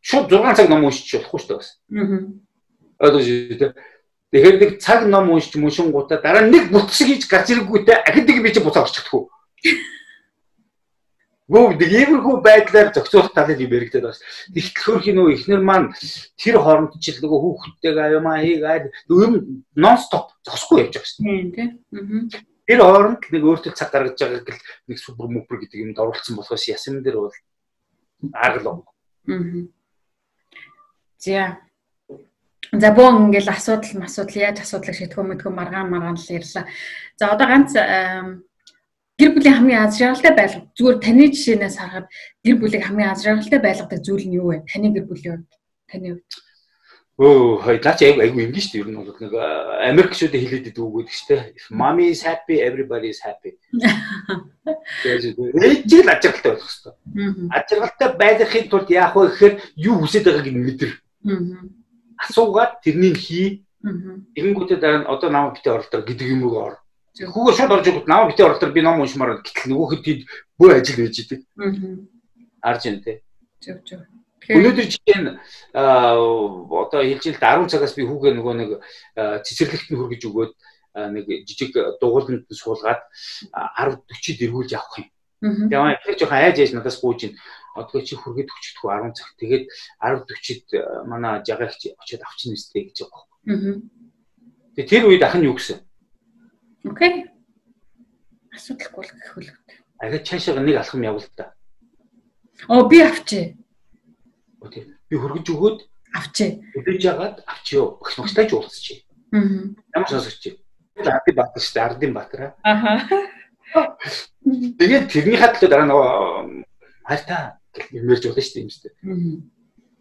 шууд 6 цаг ном уншиж болохгүй шүү дээ бас. Аа. Одоо жишээ Тэгэхээр нэг цаг ном уншиж мушингуудаа дараа нэг бүтсэг хийж гарч ирэнгүүтээ ахидаг би чи буцаа орчихдаггүй. Гүү нэг иймэрхүү байдлаар зохицуулах талыг юм яригдаад байна. Тэгтэл хөрхийн нөө ихнэр маань тэр хооронд ч л нөгөө хүүхдтэйгээ аюумаа хийгээд юм нон стоп зогсохгүй явж байгаа шүү дээ. Тийм. Тэр хооронд нэг өөртөө цаг гаргаж байгааг л нэг супер мупер гэдэг юмд оруулсан болохоос ясам дээр бол аргал. Аа. За За бөө ингээл асуудал масуудал яаж асуудлыг шийдэх юм мэдгүй маргаан маргаан л ярьлаа. За одоо ганц гэр бүлийн хамгийн аз жаргалтай байлга зүгээр таны жишээнээс харахад гэр бүлийг хамгийн аз жаргалтай байлгадаг зүйл нь юу вэ? Таны гэр бүлийн хувьд таны хувьд. Өө хоёлаач айгу айгу ингэ шүү дээ. Ер нь бол нэг Америк шүдэ хэлээд идэг үг гэдэг шүү дээ. If mommy is happy, everybody is happy. Ээжийг л ажиргалтай байх хэрэгтэй. Ажиргалтай байхын тулд яах вэ гэхээр юу хүсэж байгааг нь мэдэр. Асуугаад тэрнийг хий. Тэгэнгүүтээ дараа нь одоо намайг битээ оролдоо гэдэг юм уу ор. Хүүгээ шууд орж ирээд намайг битээ оролдоо би ном уншмаар гэтэл нөгөөхөд тэд бөө ажил байж идэг. Арж ин тээ. Зөв зөв. Өнөөдөр жишээ нь одоо хэлж ил 10 цагаас би хүүгээ нөгөө нэг цэцэрлэгт нь хүргэж өгөөд нэг жижиг дугууланд нь суулгаад 10 40-д эргүүлж авах юм. Яа, ихэр жоохон айж айж надаас гүйж ин. Одоо чи хүргээд өчтдгүү 10 цаг. Тэгээд 10 40-д манай жагаагч очиод авчихна үстэй гэж байгаа. Тэгээд тэр үед ах нь юу гэсэн? Окей. Асуудалгүй л гэх хөлөг. Ахаа цаашаа нэг алхам явуул та. Оо би авчи. Окей. Би хөргөж өгөөд авчи. Өдөж ягаад авчиё. Багш багштай ч уулзчих. Аа. Ямар сонсогч. Ардын баатар шүү дээ. Ардын баатар. Аха. Тэгээд тэрний хадлаа дараа нөгөө хайртаа юмэрж болно шүү дээ юм шүү дээ.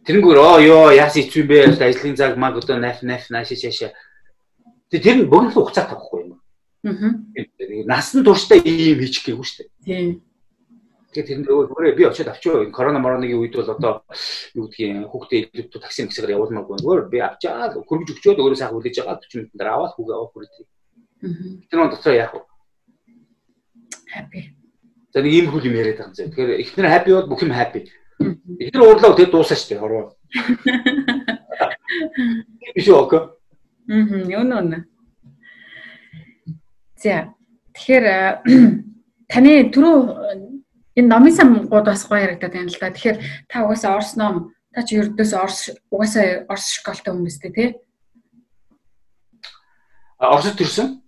Тэрнгүүр оо ёо яас ичвэн бэ ажлын цаг маг одоо наф наф наашаа чаашаа. Тэгээд тэр нь богино хугацаа тавихгүй юм. Насан туршдаа ийм хийчих гээгүй шүү дээ. Тийм. Тэгээд тэр нөө би очиод авчгаа энэ корона мороногийн үед бол одоо юу гэдгийг хүүхдээ илүү такси мэксээр явуулмаагүй. Өөр би авчаад хөргөж өгчөөд өөрөө сайхан хүлээж байгаа 40 минутанд аваад хүүгээ аваад хүрээ. Тэр нь дотроо яах вэ? Happy. За нэг ийм хөл юм яриад байгаа юм зэ. Тэгэхээр эхнэр happy бол бүх юм happy. Эхнэр уурлаа тэгээд дуусаа дээ хорвоо. Биш үү? Мм, юу нэ. За тэгэхээр таны түрүү энэ номын самгууд бас гоё ярагдаад байна л да. Тэгэхээр та угаасаа Орос ном та чи ердөөс Орос угаасаа Орос школтой хүмүүс дээ тий? Оросд төрсөн?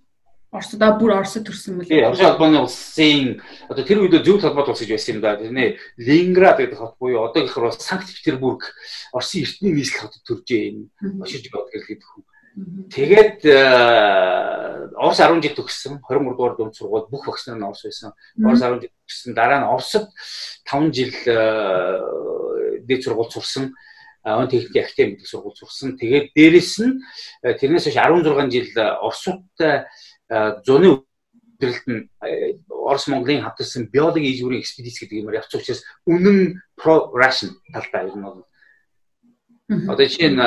Оросдоо бүр Оросд төрсөн мөлий. Тий, Орос албаны улсын одоо тэр үед зөв толгойд улс гэж байсан юм да. Тэрний Ленинград гэдэг хот буюу одоогийнхор бол Санкт Петербург Оросын эртний нийслэл хотод төржээ энэ. Ошиж бод гэдэг хүн. Тэгээд э, Орос 10 жил төгссөн. 23 дугаар дунд сургууль бүх багш нар нь Орос байсан. Орос 10 жил төгссөн. Дараа нь Оросд 5 жил э, дээд сургууль сурсан. Он техникийн академи гэдэг сургууль сурсан. Тэгээд дээрэс нь э, тэрнээс хойш 16 жил Оросуудтай зуны өдрөлт нь Орос Монголын хамтарсан биологи ижүүрийн экспедиц гэдэг юмар явц учраас үнэн про Russian талтай юм бол. Одоо чинь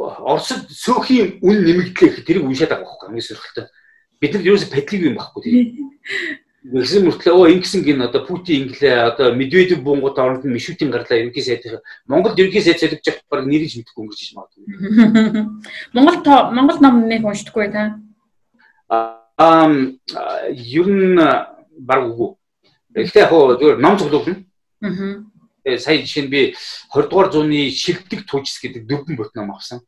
Оросд сөөхийн үн нэмэгдлээ тэрийг уншаад байгаа байхгүй хамгийн сөрхөлтөө. Бид нар ерөөсө петлиг юм байхгүй тийм. Гэсэн мөртлөө оо ингэсэн гин одоо Путин инглээ одоо Медведев бунгууд оронд нь Мишутин гарлаа ерөнхий сайд. Монгол ерөнхий сайд солигдож явах баг нэрийг мэдэхгүй өнгөрч иж магадгүй. Монгол Монгол ном нэг уншдаггүй та. Аа ер нь баг үгүй. Гэхдээ яг зөвөр ном цуглуулна. Аа Тэгээ сая жишээ нь би 20 дугаар зууны шилдэг туужс гэдэг дөрвөн бот ном авсан.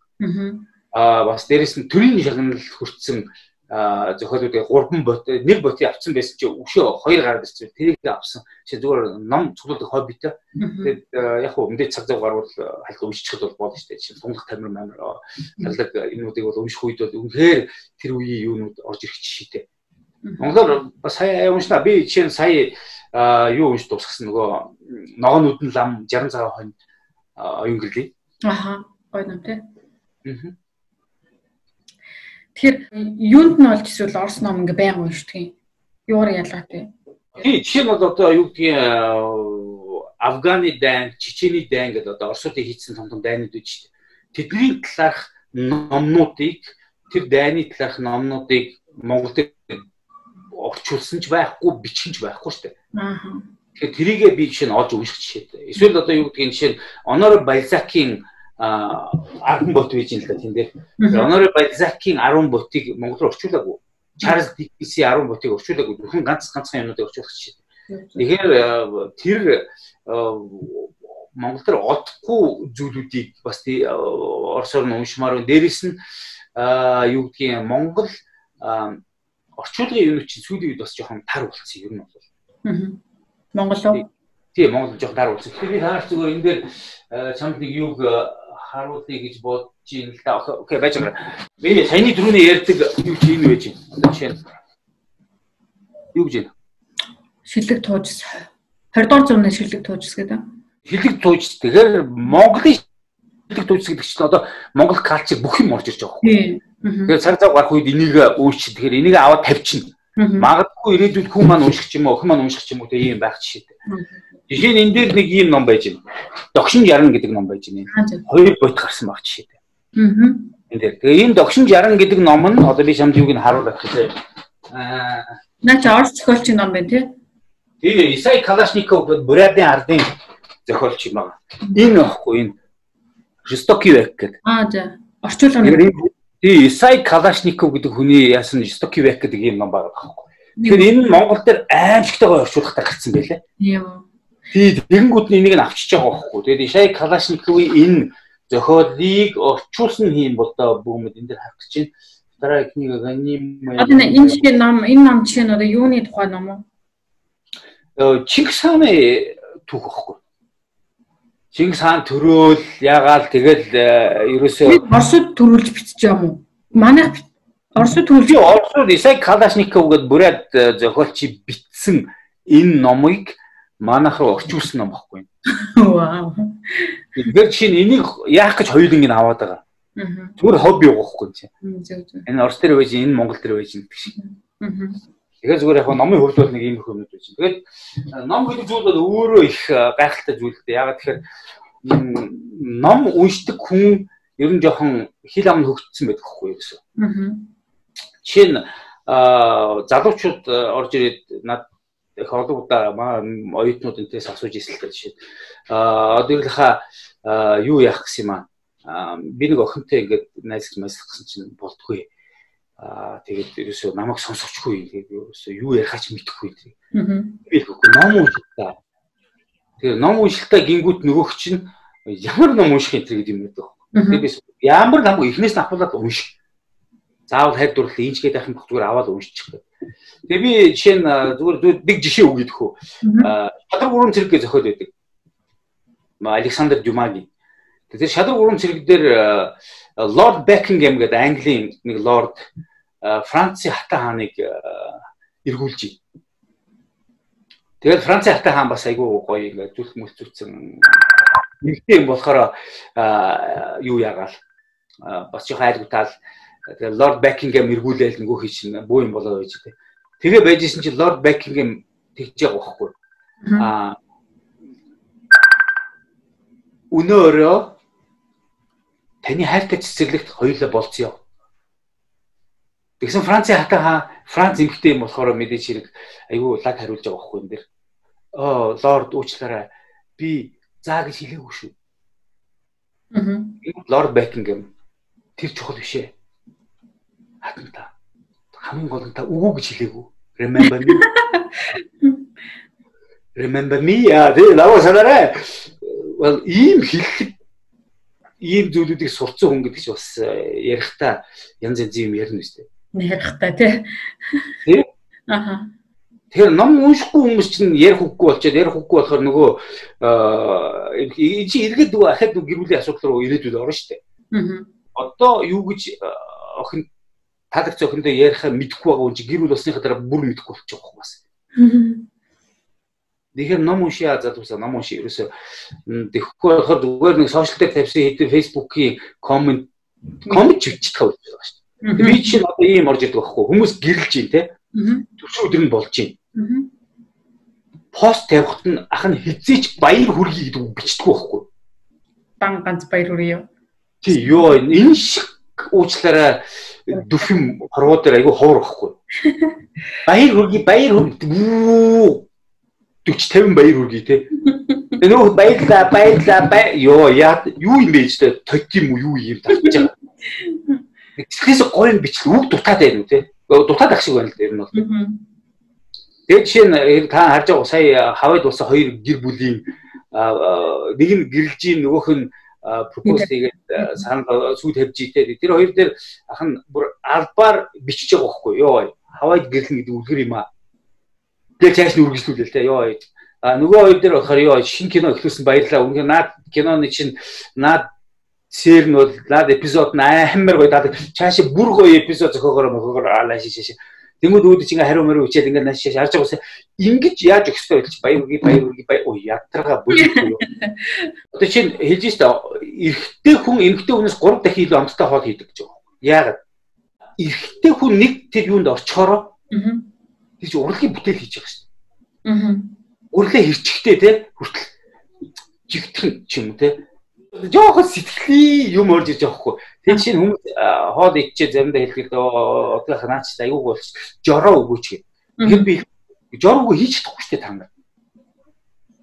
Аа бас дээрэс нь төрийн шагнал хүртсэн зохиолуудыг 3 бот нэг ботыг авсан байсан чи өшөө хоёр гараад ирсэн. Тэрийг авсан. Чи зүгээр ном цуглуулдаг хоббитэй. Тэгээд яг хөө мэдээ цаг зав гарвал хальт уншчихад бол болно шүү дээ. Нь сунгах тамир мамир талаг энүүдийг бол унших үед бол үнэхээр тэр үеийн юунууд орж ирэх жишээтэй. Монголоор бас сая уншна. Би жишээ нь сая юу унш дуусгасан нөгөө ногоонууд нь лам 60 цагаан хонь оюун гэрлээ. Аха. Гоё юм тий. Аа. Тэгэхээр юунд нь олж эсвэл Орос ном ингээ байнг уншдаг юм. Юугаар ялгаатай? Тий, жишээ нь бол одоо юу гэдгийг Афганы дайн, Чечений дайн гэдэг одоо Оросуудын хийсэн том том дайнууд үү шүү дээ. Тэдний талаарх номнуудыг тэр дайны талаарх номнуудыг Монголд орчуулсан ч байхгүй, бичин ч байхгүй шүү дээ. Аа. Тэгэхээр тэрийгээ би жишээ нь олж унших жишээ. Эсвэл одоо юу гэдгийг жишээ нь Онор Бальзакийн 10 бот байж юм л да тийм дээр. Онор Бальзакийн 10 ботыг монгол руу орчуулаагүй. Чарльз Диккенси 10 ботыг орчуулаагүй. Бүхэн ганц ганцхан юмнуудыг орчуулах жишээ. Тэгэхээр тэр Монгол төр одохгүй зүйлүүдийг бас орсоор нь уншмаар байна. Дээрэс нь юу гэдгийг Монгол орчуулгын юм чинь сүүлийн үед бас жоохон тар болсон юм нь бол. Монгол уу? Тийм, Монгол жоох дараа үзсэн. Тэгэхээр би таарч зүгээр энэ дээр э, чамд нэг юуг э, харуулъя гэж бодож ийн л да. Окей, байж байгаа. Би саяны түрүүний ярьдаг юу чи энэ байж байна. Одоо жишээ нь юу гэж байна? Шилэг тууж 20 дугаар зууны шилэг тууж гэдэг. Шилэг тууж тэгэхээр Монголын шилэг тууж гэдэг чинь одоо Монгол калчер бүх юм орж ирж байгаа байхгүй. Тэгэхээр цаг цаг гарах үед энийг үүсч тэгэхээр энийг аваад тавьчихна Магадгүй ирээдүйд хүн маань унших ч юм уу, охин маань унших ч юм уу тэг ийм байх жишээтэй. Жишээ нь энэ дээр нэг ийм ном байж байна. Догшин 60 гэдэг ном байж байна. Хоёр бут гарсан баг жишээтэй. Аа. Энэ дээр. Тэгээ энэ Догшин 60 гэдэг ном нь одоо би чамд юуг нь харуулах хэрэгтэй. Аа. Наач орц зохиолчийн ном байна тий. Тий, Исай Калашников Бурятын ардын зохиолч юм байна. Энэ واخгүй энэ Жестокий век гэдэг. Аа за. Орчуулга нь. Тий, Исай Калашников гэдэг хүний яасан Жестокий век гэдэг юм ном байгаа байхгүй. Тэгэхээр энэ Монгол дээр аимшигтайгаар орчуулгатай гарсан байлээ. Тийм. Тий тэгэнгүүт энийг нь авчиж байгаа байхгүй. Тэгээд Исай Калашниковын энэ зохиолыг орчуулсан юм бол доо бүүмэд энэ дээр харах гэж байна. Дараа книга ганим. Одоо энэ шиг ном энэ ном чинь одоо юуны тухай ном уу? Э Чингис хааны түүх байхгүй. Чингис хаан төрөөл ягаал тэгэл э, ерөөсөө Оросд төрүүлж бичиж юм уу? Манайх Оросд төрүүлж Оросд Исай Калашников гэдэг бүрээд э, зохиолчий бичсэн энэ номыг манайх руу орчуулсан ном баггүй. Вау. Тэгэхээр чинь энийг яах гэж хоёуланг нь аваад байгаа. Зүгээр хобби явахгүй чинь. Энэ Орос дээр байж энэ Монгол дээр байж гэдэг шиг. Тэгэхээр зүгээр яг номын хувьд бол нэг ийм их юмнууд байж. Тэгээд ном гэдэг зүйл бол өөрөө их гайхалтай зүйл дээ. Ягаад тэгэхээр ном уншдаг хүн ер нь жоохон хил ам хөгжсөн байдаг хгүй юу гэсэн. Жишээ нь залуучууд орж ирээд над их олон удаа оюутнууд энэс асууж л жишээ. Аа одоо ирлэха юу яах гэсэн юм аа. Би нэг охинтой ингээд найзлах мэслэх гэсэн чинь болтгүй Аа тэгээд ерөөсөө намайг сонсохгүй тэгээд ерөөсөө юу ярихаач мэдэхгүй. Би хэлэхгүй ном уншилтаа. Тэгээд ном уншилтаа гингүүт нөгөөх чинь ямар ном унших энэ гэдэг юм байдаг. Тэгээд би ямар ном эхнээс нь авахлаад унших. Заавал хайр дурлал инчгээд байх юм бох зүгээр аваад уншчих гэдэг. Тэгээд би жишээ нь зүгээр нэг жишээ өгье дөхөө. Шадар гурван цэрэг гэж зохиол байдаг. Александр Дюмагийн. Тэгэхээр шадар гурван цэрэг дээр Лорд Бекингем гэдэг Английн нэг лорд Францын хатан хааныг эргүүлж. Тэгээд Францын хатан хаан бас айгүй гоё ингээд зүлх мөлцүүлсэн нэгтэй юм болохоор юу яагаал бас жоохон айлгуутаал тэгээд Лорд Бекингем эргүүлээл нөгөө хий чинь буу юм болоо байж тээ. Тэгээ байжсэн чинь Лорд Бекингем тэгж байгаа байхгүй. Аа өнөөрөө таны хайртай цэцэрлэгт хоёулаа болцсон Тэгсэн Францын хатан хаа Франц эмхтэй юм болохоор мэдээж хэрэг айгүй лаг хариулж байгаа байхгүй юм дээр. Оо лорд уучлаарай. Би заа гэж хэлээгүй шүү. Аа. Лорд Бекингем тэр чухал биш ээ. Хатанта. Хамгийн гол нь та үгүй гэж хэлээгүй. Remember me. Remember me. Аа тэгээ лаваа санаарай. Well ийм хэллэг ийм зүйлүүдийг сурцсан хүн гэдэг чинь бас э, ярихдаа янз янз юм ярина үстэй ярихтай тий. Тий. Аха. Тэгэхээр ном уншихгүй хүмүүс чинь ярих үггүй болчиход ярих үггүй болохоор нөгөө чи эргээд нөгөө ахад нөгөө гэр бүлийн асуудал руу ирээдүйд орно шүү дээ. Аа. Одоо юу гэж охин таадаг цохиндөө ярихаа мэдэхгүй байгаа хүн чи гэр бүл болсныхаа дараа бүр мэдэхгүй болчих واخ бас. Тэгэхээр ном уншия залуусаа ном уншия ерөөсөө тэгэхгүй болохоор зүгээр нэг сошиал дээр тавьсан хэдэн фэйсбүүкийн комент комент ч бичдэг байх байгаа шүү дээ. Би чинь одоо ийм орж ирдэг байхгүй хүмүүс гэрэлж юм те. Төвшөө өдөр нь болж юм. Пост тавихт нь ах нь хизээч баяр хүргэе гэдэг үг бичдэг байхгүй. Дан ганц баяр хүргэе. Тий юу энэ шиг уучлаарай дүрх юм хорвоо дээр айгүй ховор байхгүй. Баяр хүргэе, баяр хүргэе. 40 50 баяр хүргэе те. Нөгөө баярлаа, баярлаа, бай. Йоо, яа юу юм бэ ч те. Тот юм уу, юу юм тарч байгаа. Тэгээс гоё юм бичлээ. Үг дутаад байна үү те. Дутаад ах шиг байна л дээ ер нь бол. Тэгээд жишээ нь та харж байгаа сая хавайд болсон хоёр гэр бүлийн нэг нь гэрэлж ийн нөгөөх нь пропоз хийгээд санал сүйд тавьж ийтэй. Тэр хоёр дээр ах нь бүр албаар бичиж байгаа байхгүй юу? Хавайд гэрлэн гэдэг үлгэр юм аа. Тэгээд цааш нь үргэлжлүүлээ л те. Йоо. А нөгөө хоёр дээр болохоор ёо шинэ кино эхлүүлсэн баярлалаа. Үнэхээр наад киноны чинь наад сэр нь бол наад эпизод нь амар гоё даа. Цаашаа бүр гоё эпизод зохиогоор мөхөөр аалаа шиш шиш. Тэнгүүд үүдэж ингээ хариу мариу үчээд ингээ нааш шиш харж байгаа ингэж яаж өгөх вэ гэж баяр үгүй баяр үгүй баяр оо ятрага бүлэхгүй юу. Одоо чинь хэлж штэ эрэгтэй хүн эмэгтэй хүнээс 3 дахин илүү амттай хоол хийдэг гэж байгаа. Яагаад? Эрэгтэй хүн нэг тэр юунд орчхороо тэр чинь урлагийн бүтээл хийж байгаа штэ. Аа өрлөө хэрчгтэй те хүртэл жигдхэн ч юм те жоохон сэтгэлийн юм орж ирж байгаа хгүй. Тэгээ чинь хүмүүс хоол идчихээ заримдаа хэлэхэд одоо ханаач аягүй болж жороо өгөөч гэх. Тэгэхээр би жороо өгөө хийж чадахгүй шүү дээ та нар.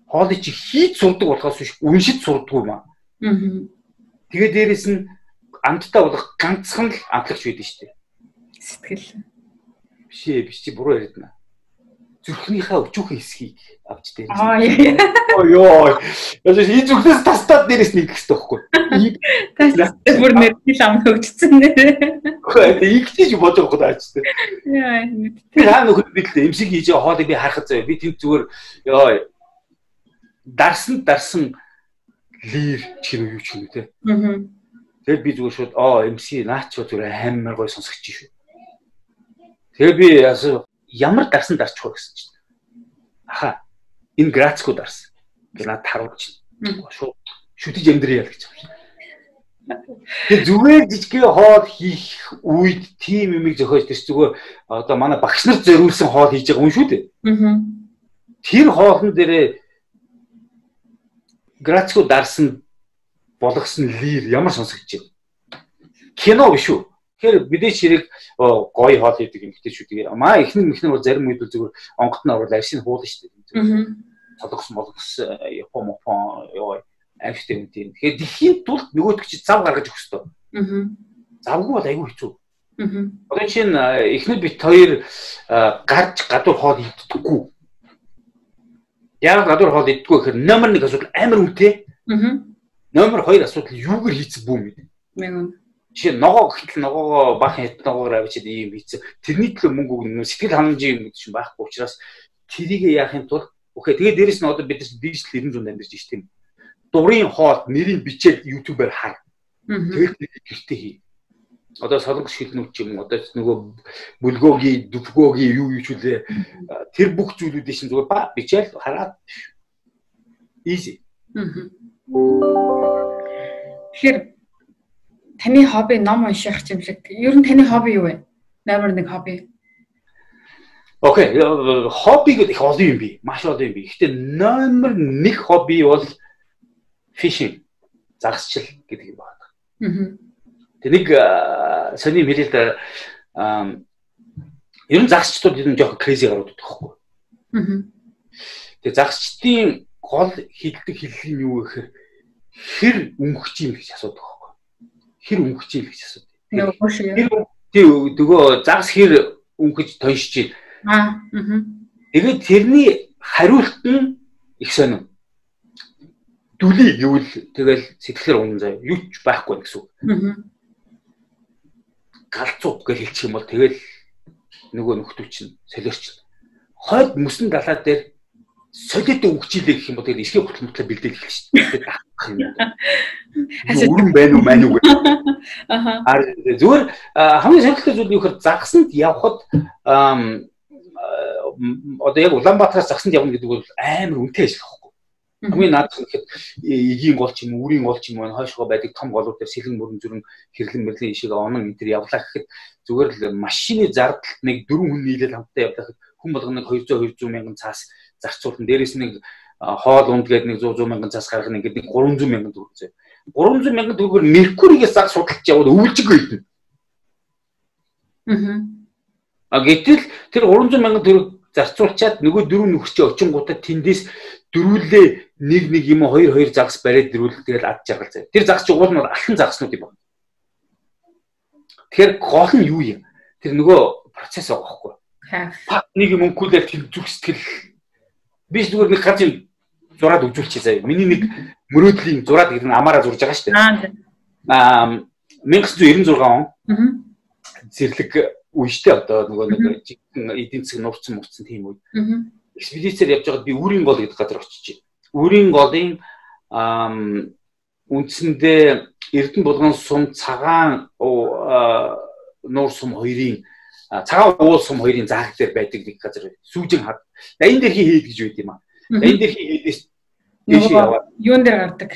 Хоолыг чи хийж сурдаг болохоос биш үншид сурдаг юм аа. Тэгээ дээрэс нь амттай болох ганцхан л амтлагч байдаг шүү дээ. Сэтгэл. Биш ээ биш чи буруу яриад байна зүрхнийхээ өчүүхэн хэсгийг авч дээр. Аа ёо. Яаж ийм зүрхнээс тастаад дээрээс нэг гэхтэй байхгүй. Тастаад бүр нэртэл ам хөгжсөн нэрээ. Гэхдээ игчиж бодож байгаа ч тийм. Яа. Би хаа нөхөд би л эмсэг хийж байгаа хоолыг би харахад заяа. Би тэнд зүгээр ёо. Дарсан дарсан лир чинь юу ч юм те. Аа. Тэгэл би зүгээр шууд оо эмси наач зүгээр амар гой сонсогч шүү. Тэгээ би яасан ямар дарсан дарчих вэ гэсэн чинь. Аха. Энэ грацко дарсан. Гэ над харуулж байна. Шууд шүтэж амьдрья л гэж байна. Тэгээ зүгээр жижигхэн хоол хийх үед тийм юмыг зохиож тэр зүгээр одоо манай багш нар зориулсан хоол хийж байгаа юм шүү дээ. Аа. Тэр хоолн дээрээ грацко дарсан болгосон лир ямар сонсогдож байна. Кино биш үү? Тэгэхээр мэдээч хэрэг гоё хоол хийдэг юм хтэй шүү. Тэгээ маа ихнэр мэхнэр бол зарим үед зүгээр онгот нь орвол аршин хуулна шүү дээ. Толгос молгос япон мопон ёо авштай юм тийм. Тэгэхээр дихийн тулд нөгөөдөг чи зав гаргаж өгөх хэрэгтэй. Завгүй бол айгүй хэцүү. Одоо чинь ихнэр бит хоёр гарч гадуур хоол иддэггүй. Яг гадуур хоол иддэггүй гэхээр номер 1 асуудал амар үнэтэй. Номер 2 асуудал юугаар хийцэн бүүм гэдэг. Мэн жишээ ногоо гэтэл ногоогоо бахан хит ногоогоор авчиад ийм хийцэн тэрний төлөө мөнгө өгнө сэтгэл хангамжийн гэдэг чинь байхгүй учраас тэрийг яахын тулд окей тэгээ дээрэс нь одоо бид нар дижитал 90 зунд амьдарч байна тийм дурын хоол нэрийг бичээд YouTube-аар хар. Тэгээд гэртээ хий. Одоо солонгос шилнүүд ч юм одоо нөгөө бүлгөөгийн дүлгөөгийн юу юу ч үлээ. Тэр бүх зүйлүүдийн шин зүгээр ба бичээл хараад easy. Тэгэхээр таны хобби ном унших юм шиг. Ер нь таны хобби юу вэ? Номер 1 хобби. Окей, хобби гэдэг их олон юм би. Маш олон юм би. Гэхдээ номер 1 хобби бол fishing. Загасчил гэдэг юм байна. Аа. Тэг нэг сони хэлэл дээр ер нь загасчдууд ер нь жоохон crazy гарууд байхгүй. Аа. Тэг загасчдын гол хилдэг хэллэг нь юу гэхээр хэр өнгөч юм гэж асуудаг хэр өнгөж ийл гэж асуудаг. Тий нөгөө загас хэр өнгөж тоншиж байна. Аа. Тэгээд тэрний хариулт нь их сонир. Дүлий гэвэл тэгэл сэтгэлээр унан заяа юу ч байхгүй гэсэн үг. Аа. Галзуу гэж хэлчих юм бол тэгэл нөгөө нөхдөө чинь солиорч. Хойд мөсөн далаа дээр солиод өгчлээ гэх юм бол тэгээд эсхийг хөтөл мөтлө бэлдээл эхэлж шүү дээ. Даах юм. Өрн байна уу маань уу гэх. Аа. Зүгээр хамгийн сонирхолтой зүйл юу гэхээр загсанд явхад одоо яг Улаанбаатараас загсанд явна гэдэг бол амар үнэтэй ажил байхгүй. Хамгийн наад гэхэд эгийн гол ч юм уу, үрийн гол ч юм уу хойшгоо байдаг том голууд дээр сэлэн мөрөн зүрэн хэрлэн мэрлэн ишиг онон энэ төр явлаа гэхэд зүгээр л машины зардалт нэг дөрвөн хүн нийлээд хамтдаа явлаа гэхэд хүн болгоно 200 200 мянган цаас зарцуулна. Дээрээс нэг хоол унд гээд нэг 100 100 мянган цаас гаргах нэг нэг 300 мянган төгрөг зөө. 300 мянган төгрөгөөр Меркуригээс заг судалж яваад өвлжиг байдна. Аа. А гэтэл тэр 300 мянган төгрөг зарцуулчаад нөгөө дөрөв нөхөрчөө очингуудаа тэндээс дөрүүлээ нэг нэг юм хоёр хоёр загас бариад дөрүүл тэгэл ад жаргал заяа. Тэр загас чи уул нь алхан загаснууд юм байна. Тэгэхээр гол нь юу юм? Тэр нөгөө процесс байгаа. Пак нэг юм өнгөлөөр зүг сэтгэл би зүгээр нэг гарч зураад үзүүлчихье заяа. Миний нэг мөрөөдлийн зураад гэдэг нь амаараа зурж байгаа шүү дээ. Аа 1996 он. Зэрлэг үештэй одоо нөгөө нэг эдийн засаг нурцсан мурцсан тийм үед экспедицээр явж байгаад би Үрийн гол гэдэг газар очиж байна. Үрийн голын үндсэндээ Эрдэнэ булган сум цагаан нуур сум хоёрын цагаан уул сум хоёрын зааг дээр байдаг нэг газар сүүжин хад. Дайн дээр хийхэд гэж байд юм аа. Дайн дээр хийхээс тийш яваад юун дээр гардаг.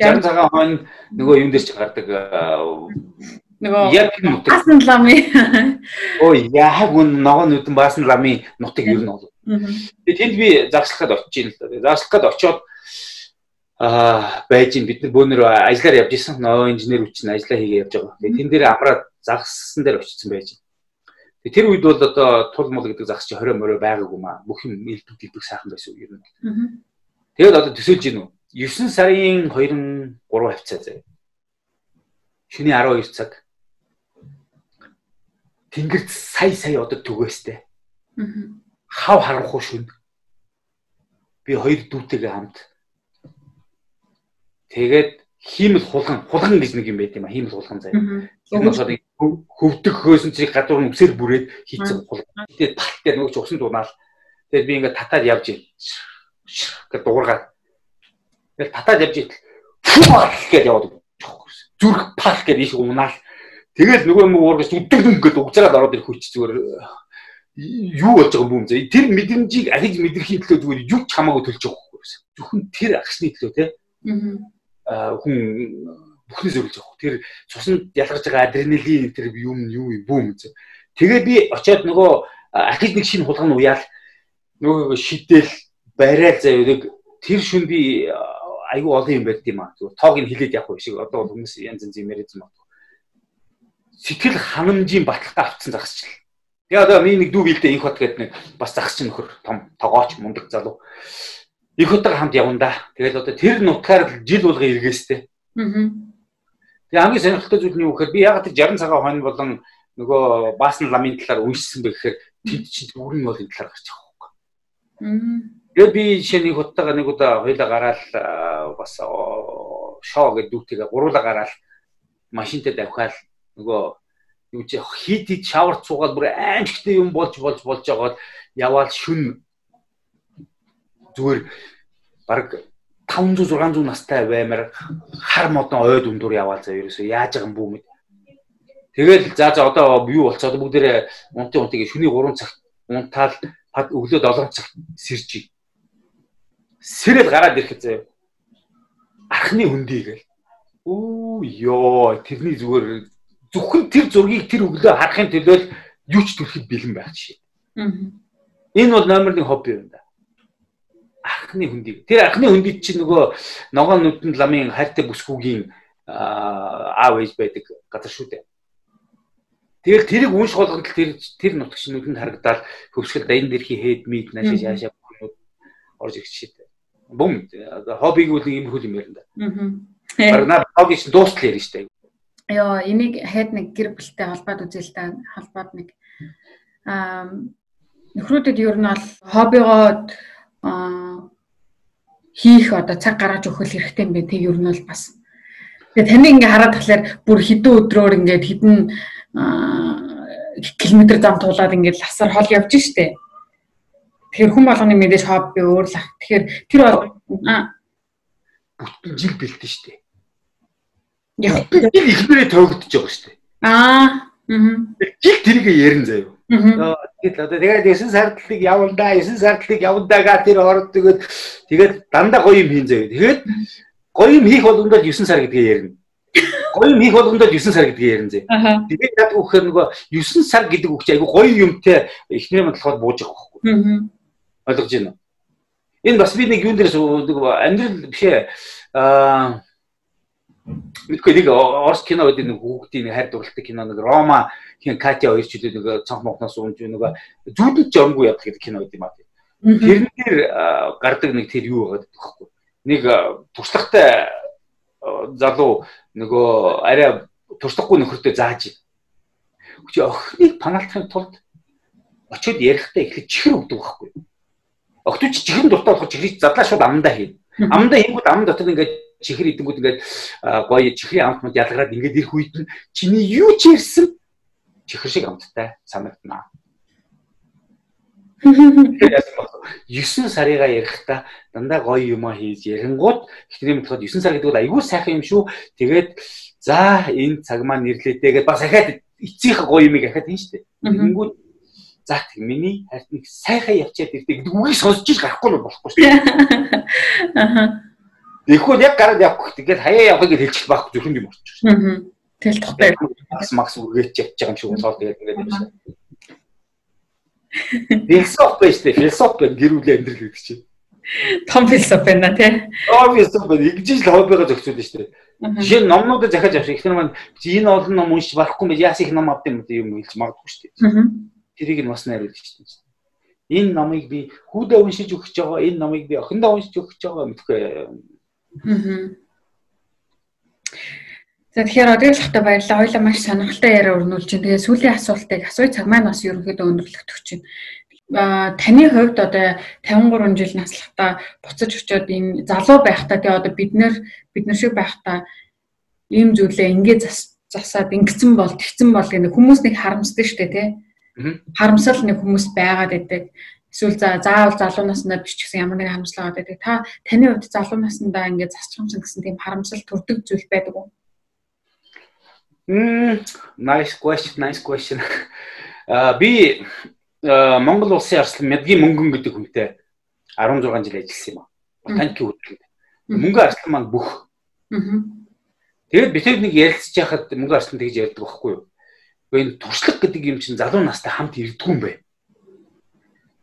Жан цагаан хойно нөгөө юун дээр ч гардаг Нөгөө яг нутаг. Баасан ламын. Ой, яг үн ногоо нүдэн баасан ламын нутаг ер нь бол. Тэгээ тэнд би загслахад очиж юм л да. Загслахад очиод аа байж ин бид нар бөөнөр ажиллаар явж исэн. Нөө инженер хүчин ажиллаа хийгээ явж байгаа. Тэгээ тэн дээр амраад загссан дээр очсон байж. Тэр үед бол одоо тул мул гэдэг загс чи 20 морой байгаагүй маа. Бүх юм илдүүд илбэг сайхан байсан ер нь. Тэгээд одоо төсөөлж гинүү. 9 сарын 2-3 хавцаа заяа. Шүний 12 цаг тэнгэрт сая сая одоо түгээстэй. Хав харанхуй шүн. Би хоёр дүүтэйгээ хамт. Тэгээд хиймэл хулган хулган гэж нэг юм байт юм а хиймэл хулган заяа. Энэ болохоор хөвдөх хөөсөн чиг гадуур нүсээр бүрээд хийцэн хулган. Тэгээд талт дээр нөгөө ч усан дунаал. Тэгээд би ингээд татаад явж ийн. Гэт дуургаад. Тэгээд татаад явж ийн. Фүү гэж яваад. Зүрх пал гэж ийш унаал Тэгэл нөгөө юм уургаж үдэг дүн гэдэг угзараад ороод ирэх хүч зүгээр юу болж байгаа юм бэ? Тэр мэдрэмжийг ахиж мэдрэхийн төлөө зүгээр юу ч хамаагүй төлж юу? Зөвхөн тэр агшны төлөө те. Аа хүн бүхнээ зөвлөж байгаа. Тэр цуснд ялгаж байгаа адреналин тэр юм юу юм бүүм үү? Тэгээ би очиод нөгөө ахиж нэг шинэ хулганы уяал нөгөө шидэл барайл заяа нэг тэр шүн би айгүй олон юм байд юм аа. Зүгээр тоог нь хилээд явах шиг одоо хүмүүс янз янз юм яриад юм сэтгэл ханамжийн баталгаа авцсан загасчил. Тэгээ одоо миний нэг дүү билдэ инх хот гэдэг нэг бас загасч нөхөр том тогооч мундаг залуу. Их хоттой хамт явна да. Тэгэл одоо тэр нутгаар жил болго эргээстэй. Аа. Тэгээ хамгийн сонирхолтой зүйл нь юу гэхээр би ягаад тэр 60 цагаан хонь болон нөгөө баасан ламын талаар уншсан бэ гэхээр тэд чинь бүрэн бол энэ талаар гарч байгаа байхгүй. Аа. Тэгээд би нэг хуттайгаа нэг удаа хоёлаа гараал бас шоо гэдэг дүүтэйгээ гуруула гараал машинтай давхаал нөгөө юу чи хит хит шавар цуугаад бүр аимшигтэй юм болж болж болж байгаа яваал шүн зүгээр баг 500 600 настай баймар хар модон ойд өндөр яваал заа ерөөсөө яаж байгаа юм бүү мэд. Тэгэл за за одоо юу болцоод бүгдээрээ унтын унтыг шүний 3 цагт унтаал өглөө 7 цагт сэржий. Сэрэл гараад ирэхэд заа. Архны хөндий гээл. Үу ёо тэрний зүгээр зөвхөн тэр зургийг тэр өглөө харахын төлөө юу ч төрөхөд бэлэн байх жишээ. Энэ бол номер 1 хобби юм да. Анхны хөндийг. Тэр анхны хөндид чинь нөгөө ногоон нүдэнд ламын хайртай бүсгүүгийн аав ээж байдаг газар шүү дээ. Тэгэл тэрийг унш болгонд тэр тэр нутагч нүдэнд харагдаад хөвсгөл дайн дэрхи хэд мид наашаа яашаа бүхнүүд орж ирэх жишээ. Бум хоббиг үл юм хөл юм ярина да. Аа. Барна хобби чинь дуустал ярина шүү дээ. Йоо, энийг хэд нэг гэр бүлтэй холбоод үзэл та холбоод нэг аа нөхрүүдэд ер нь бол хоббигоо аа хийх одоо цаг гаргаж өгөх хэрэгтэй юм бэ. Тэг ер нь бол бас. Тэгээ таны ингээ хараад тахлаар бүр хэдэн өдрөөр ингээд хэдэн километр зам туулаад ингээд ласар хол явж штэ. Тэгэхээр хүн болгоны мэдээж хобби өөрлөх. Тэгэхээр тэр бол бүтэн жил бэлдэн штэ. Яг ихнэрээ тоогдож байгаа дээ. Аа. Аа. Жил тэрийг ярин заяа. Тэгээд одоо тэгээд 9 сардлыг явандаа 9 сардлыг явандаа га тэр орд тэгээд тэгээд дандаа гоё юм хийн заяа. Тэгээд гоё юм хийх болгондоо 9 сар гэдгээ ярина. Гоё юм хийх болгондоо 9 сар гэдгээ ярина заяа. Тэгээд яг үхээр нөгөө 9 сар гэдэг үг чи айгу гоё юмтай эхнэр мэдлоход бууж байгаа байхгүй. Ойлгож байна уу? Энэ бас би нэг юун дээрс амьдрал бишээ аа Мэдгүй нэг Орос кино гэдэг нэг хүүхдийн нэг хайр дурлалтай кино нэг Рома хин Катя хоёр үлээ нэг цонх мохноос унж нэг зүудэл жормгүй яд гэдэг кино гэдэг юм аа. Тэрнээр гардаг нэг тэр юу байгаа гэхгүй. Нэг туршлагатай залуу нөгөө арай туршлахгүй нөхөртөө зааж. Чи охиныг панаалтахын тулд очиод ярихдаа эхлэж чихэр өгдөг байхгүй. Охтууд чихэр дуртай болохоор чихрийг задлаа шууд амандаа хийн. Амандаа хийнгүүт ам дотор ингээд чихэр идэнгүүд ингээд гоё чихрийн амтмад ялгараад ингээд ирэх үед нь чиний юу ч ирсэн чихэр шиг амттай санагдана. 9 сарыгаа ярихдаа дандаа гоё юм а хийж ярингууд ихтгэм болоход 9 сар гэдэг бол айгүй сайхан юм шүү. Тэгээд за энэ цаг маань нэрлээдээ гэдээ бас ахаад эцсийнх гоё юмыг ахаад хийн штэ. Тэнгүүд за тэг миний хайрт нэг сайхан явчаад ирдэг гэдэг үгийг сонсож гарахгүй болохгүй шүү. Аа Тэгэхгүй яг гараад явах гэх тэгээд хаяа явах гэж хэлчих байхгүй зөвхөн юм болчих. Аа. Тэгэл тухтай. Макс макс үргээч явж байгаа юм шиг унсаад тэгээд ингээд юм шиг. Философи байж тээ философи гэрүүлээ амьдрал гэдэг чинь. Том философи байна тий. Том философи ингэж л хоббигаа зохицуулж штэ. Жишээ нь номнуудыг захиаж авчих. Ихнэр маань энэ олон ном уншиж барахгүй мэй яас их ном авд юм юм хэлж магадгүй штэ. Тэрийг нь бас найруулж штэ. Энэ номыг би хүүдээ уншиж өгч байгаа, энэ номыг би охиндоо уншиж өгч байгаа мэдхгүй За тэгэхээр одыг лахта баярлалаа. Хоёлаа маш сонирхолтой яриа өрнүүлж байна. Тэгээ сүүлийн асуултыг асууй цаг маань бас ерөнхийдөө өндөрлөгдөх чинь. А таны хувьд одоо 53 жил наслахтаа буцаж очиод ийм залуу байхдаа тэгээ одоо бид нэр бид нар шиг байхдаа ийм зүйлээ ингээ засаад ингэсэн бол тэгсэн бол гэх хүмүүс нэг харамсдаг штэ тий. Харамсал нэг хүмүүс байгаад байдаг. Эсвэл за заавал залуу наснаа гэсэн ямар нэг харамслаа байдаг. Та таны хувьд залуу наснаа ингээд засчихсан гэсэн тийм харамсал төрдөг зүйл байдаг уу? Мм, nice question, nice question. А би Монгол улсын арслан Мэдгийн мөнгөн гэдэг хүнтэй 16 жил ажилласан юм а. Ботаникийн хөтөлбөрт. Мөнгөн арслан маань бүх. Тэгээд бид нэг ярилцж яхад мөнгөн арслан тэгж ярьдаг байхгүй юу? Энэ туршлага гэдэг юм чинь залуу настай хамт ирдгүү юм байна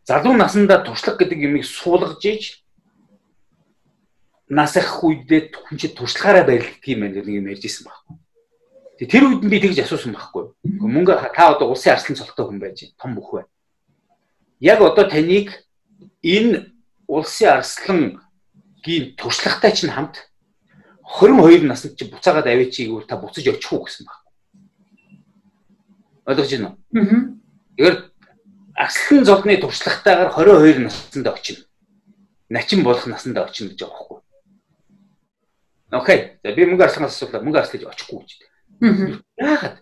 залуу насндаа туршлага гэдэг юмыг суулгаж ийж нас ах үедээ хүн чинь туршлагаараа барилддаг юм байна гэдэг юм ярьжсэн байхгүй. Тэгээ тэр үед нь би тэгж асуусан байхгүй. Мөнгө та одоо улсын арслан цолтой хүн байж том бүх бай. Яг одоо таныг энэ улсын арслангийн туршлагатай чинь хамт 22 наснд чи буцаагаад авчиг үл та буцаж очих уу гэсэн баг. Ойлгож байна уу? Аа. Тэгэхээр аслан золны туршлагатайгаар 22 наснанд очино. Начин болох наснанд очино гэж байгаа байхгүй. Окей. За би мөнгө арслангаас асуулаа. Мөнгө арслаж очихгүй гэж. Яагаад?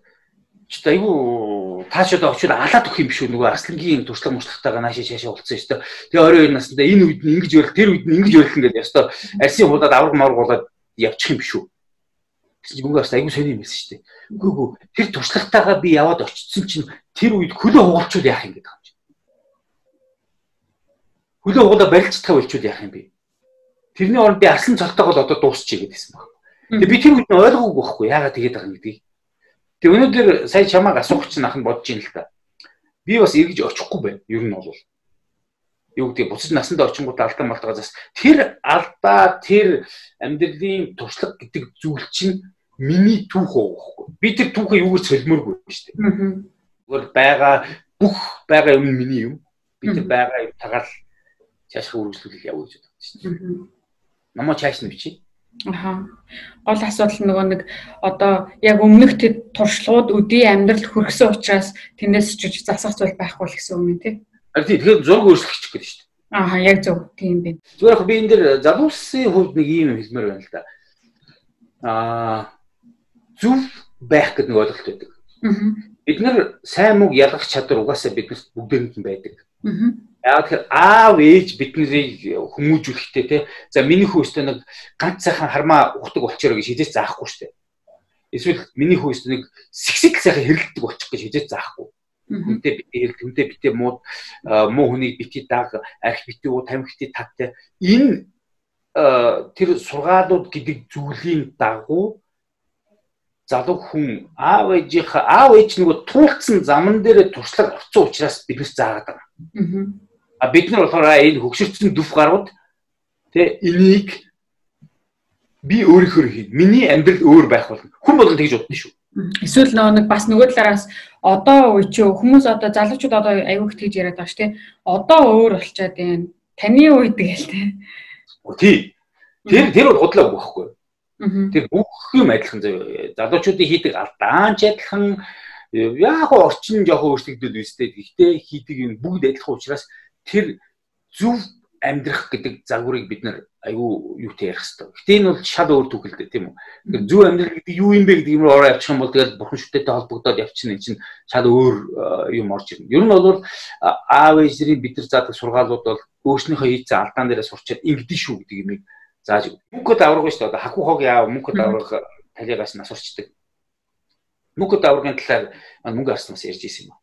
Чи айгу таашаад очиод алаад өгөх юм биш үү? Нөгөө арслангийн туршлага муршлагатайгаа наашаа шаашаа болцсон шүү дээ. Тэгээ 22 наснда энэ үед нь ингэж өрөх, тэр үед нь ингэж өрөх ингээд ястаа арсын худаад авраг марг болоод явчих юм биш үү? Гэсэн чинь мөнгө арслаа айгу сони юм байсан шүү дээ. Үгүй ээ. Тэр туршлагатайгаа би яваад очсон чинь тэр үед хөлөө хугалчул яах юм гэдэг хөлөө угуулаа барилцдаг болчихвол яах юм бэ? Тэрний оронд би арслан цогтойгоо л одоо дуусчихъя гэдээсэн баг. Тэгээ би тэр үед нь ойлгоогүй байхгүй яагаад тэгээд байгаа юм гэдгийг. Тэгээ өнөөдөр сая чамааг асуух чинь ахын бодож ин л та. Би бас эргэж очихгүй байна. Ер нь бол юу гэдэг буцаж насандаа очингууд алдаа малтгаа зас тэр алдаа тэр амьдралын туршлага гэдэг зүйл чинь миний түүх уухгүй. Би тэр түүхээ юугаар солимооргүй шүү дээ. Зүгээр байгаа бүх байгаа юм миний юм. Би тэр байгаа юм тагаал цаашаа үргэлжлүүлэх явуу гэж боддог шүү дээ. Намаа чааш нь бичиж. Аха. Гол асуудал нөгөө нэг одоо яг өмнөх тэд туршлагууд өдийн амьдралд хүргэсэн учраас тэндээс ч засах зүйл байхгүй л гэсэн үг юм тий. Харин тий тэгэхээр зураг өөрчлөх гэдэг шүү дээ. Аха яг зөв тийм байна. Зүгээр яг би энэ дэр залуусын хувьд нэг юм хэлмээр байна л да. Аа зөв байх гэдэг нэг ойлголт байдаг. Бид нар сайн мөг ялгах чадвар угаасаа биднэрт бүгдээрэнд нь байдаг. Яг тэгэхээр аав ээж биднийг хүмүүжүүлэхтэй те. За миний хөөстөө нэг ганц сайхан хармаа ухдаг болчихороо гэж хизээч заахгүй штэ. Эсвэл миний хөөстөө нэг сэгсэг сайхан хэрэлдэг болчих гэж хизээч заахгүй. Хүнтэй бити хэрэг, хүнтэй бити муу муу хүнийг бити даг, арх бити уу, тамхи бити таттай. Энэ тэр сургаалууд гэдэг зүйлийн дагуу залуу хүн аав ээжийнхаа аав ээж нөгөө туулцсан заман дээр туршлага орцсон учраас биднээс заагаад байгаа. А бид нар болохоор энэ хөгшөрцөн дүв гарууд тэ энийг би өөрийнхөө хийн. Миний амьдрал өөр байх болно. Хүн болгон тэгж бодно шүү. Эсвэл нэг бас нөгөө талаараас одоо үе чи хүмүүс одоо залуучууд одоо аягүй тэгж яриад байгаа шүү тий. Одоо өөр болчиход байна. Таны үед гээл тий. Тий. Тэр тэр бол худлаа байхгүй. Тэр бүх юм адилхан заяа. Залуучуудын хийдэг алдаан ч адилхан яг орчин жоохон өөрчлөгдөд үстэй. Гэхдээ хийдэг юм бүгд адилхан учраас тэр зөв амьдрах гэдэг загварыг бид нар айгүй юутай ярих хэрэгтэй. Гэтэ энэ бол шал өөр түүхэлтэй тийм үү. Тэгэхээр зөв амьдрал гэдэг юу юм бэ гэдэг юм руу ороо явчих юм бол тэгэл бурхан шүтээтэй холбогдоод явчихна энэ чинь шал өөр юм орж ирнэ. Ер нь бол аав ээжрийн бид нар заадаг сургаалууд бол өөрснийхөө хийцэн алдаан дээрээ сурчаад ингэдэж шүү гэдэг юмыг зааж мөнгөд авраг шүү дээ. Одоо хаху хог яав мөнгөд авраг талигаас нас урчдаг. Мөнгөд аврагын талаар мөнгө арснаас ярьж ирсэн юм.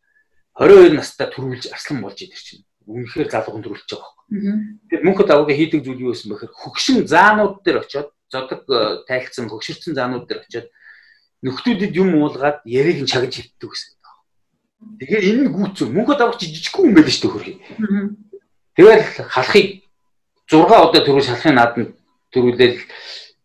22 настай төрүүлж арслан болж идэр чинь. Үнэхээр залуухан төрүүлж байгаа байхгүй. Тэр мөнхөд аваагаа хийдэг зүйл юу байсан бэхээр хөгшин заанууд дээр очиод зодог э, тайлцсан хөгшөрцөн заанууд дээр очиод нөхдүүдэд юм уулгаад яриг нь чагж хитдэг гэсэн. Тэгэхээр энэ нь гүцүү. Мөнхөд авах жижигхэн юм байл шүү дээ хөрхий. Тэгэл халахыг 6 удаа төрөө шалахын нааданд төрүүлэл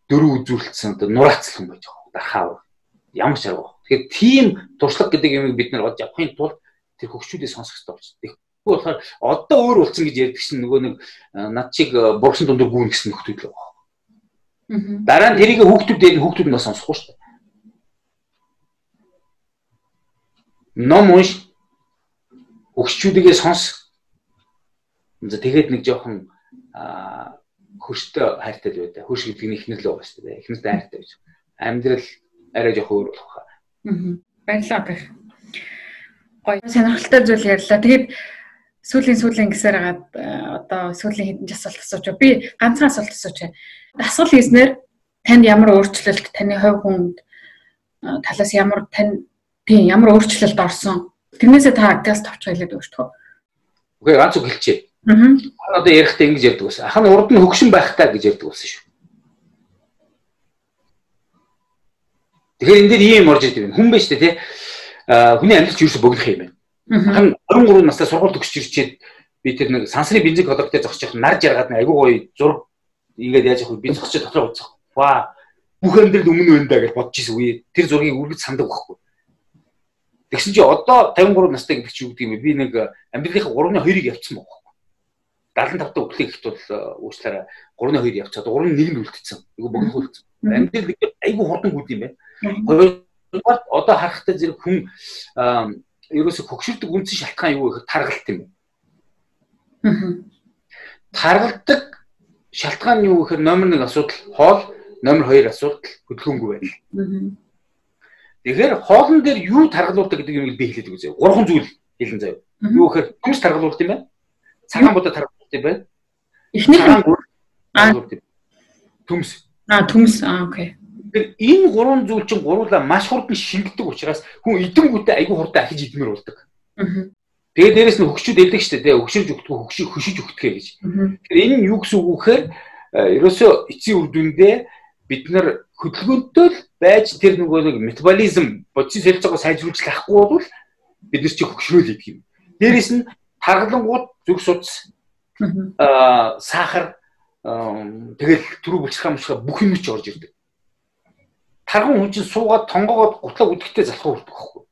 дөрөв үзүүлэлтсэн одоо нураацлах юм байж байгаа. Дархаа. Ямар ч арга. Тэгэхээр тийм туршлага гэдэг юмыг бид нар олж авахын тулд тэр хөгшчүүдээ сонсох хэрэгтэй болчихсон. Тэгэхгүй болохоор одоо өөр болсон гэж ярьдаг чинь нөгөө нэг над чиг бургасан дундуур гүүн гэсэн нөхдөд л байгаа. Дараа нь тэрийг хүүхдүүд дээр хүүхдүүд нь бас сонсохгүй шүү дээ. Ном унш хөгшчүүдийгээ сонс. За тэгээд нэг жоохон аа хөрштэй хайртай л байдаг. Хөрш гэдэг нь ихнэр л байгаа шүү дээ. Ихнэртэй хайртай гэж. Амьдрал арай жоох өөр болох хаа. Баярлалаа гэх. Гоё сонирхолтой зүйл ярьлаа. Тэгээд сүүлийн сүүлийн гисээр хагаад э, одоо сүүлийн хэдэн асуулт байна. Би ганцхан асуулт байна. Асуулт хийснээр танд ямар өөрчлөлт таны хувь хүнд э, талаас ямар тань тийм ямар өөрчлөлт орсон. Тэрнээсээ та газ товч хэлээд өгч тоо. Үгүй ганц үг хэлчихье. Аа. Одоо ярихдаа ингэж ярьдаг байсан. Ах нь урд нь хөгшин байхтаа гэж ярьдаг болсон шүү. Тэгэхээр энэ дээр ийм орж ирдэг юм. Хүн байж тээ а хүний амьдрал ч ерөөсө богдох юм байна. Хан 23 настай сургууль төгсч ирчээд би тэр нэг сансрын бензин коллекторт зогсож явах нар жаргаад айгүй гоё зураг ингээд яаж явах би зогсож дотроо үзэх. Ваа бүх амьдрал өмнө байна даа гэж бодож ирсэн үе. Тэр зургийг үргэлж сандаг байхгүй. Тэгсэн чи одоо 53 настай гэдэг чи юу гэдэг юм бэ? Би нэг амьдралынхаа 3-ны 2-ыг явцсан баг. 75 та өглөө ихт бол уучлаарай 3-2 явцаад 3-1-нд үлдсэн. Айгу богино үлдсэн. Амьдрал айгу хурдан гүд юм байна. Хоёрдугаар одоо харахтай зэрэг хүн ерөөсө хөгшөрдөг үндсэн шалтгаан юу гэхээр таргалт юм. Таргалдаг шалтгаан нь юу гэхээр номер 1 асуудал хоол, номер 2 асуудал хөдөлгөөнгүй байдал. Тэгэхээр хоолн дээр юу таргалуулдаг гэдэг юм би хэлээд үзье. Гурван зүйл хэлэн заяа. Юу гэхээр хүмс таргалуулт юм байна. Цагаан будаа таргалуулт тийм байна. Эхнийх нь төмс. Аа төмс. Аа окей. Энэ гурван зүйл чинь гуруула маш хурдан шингэдэг учраас хүн идэнгүүтээ айгүй хурдан ахиж идмэр болдог. Аа. Тэгээ дээрэс нь хөгшүүд элдэг штэ тэгээ өгшөрж өгдөг хөгшөж хөшиж өгдөг гэж. Тэгэхээр энэ юу гэсэн үг вэхээр ерөөсөө эцсийн үр дүндээ бид нар хөдөлгөөнтэй л байж тэр нөгөө нэг метаболизм бодис хэлцээгөө сайжруулж лахгүй бол бид нар чи хөгшрөөл идэх юм. Дээрэс нь таргалангууд зүг судас аа сахар тэгэл түрүү булчирхаа мушгаа бүх юм ч орж ирдэг. Тарган хүн чинь суугаад тонгоогоод гутлаа үдэхтэй залхуу хүрдэг байхгүй.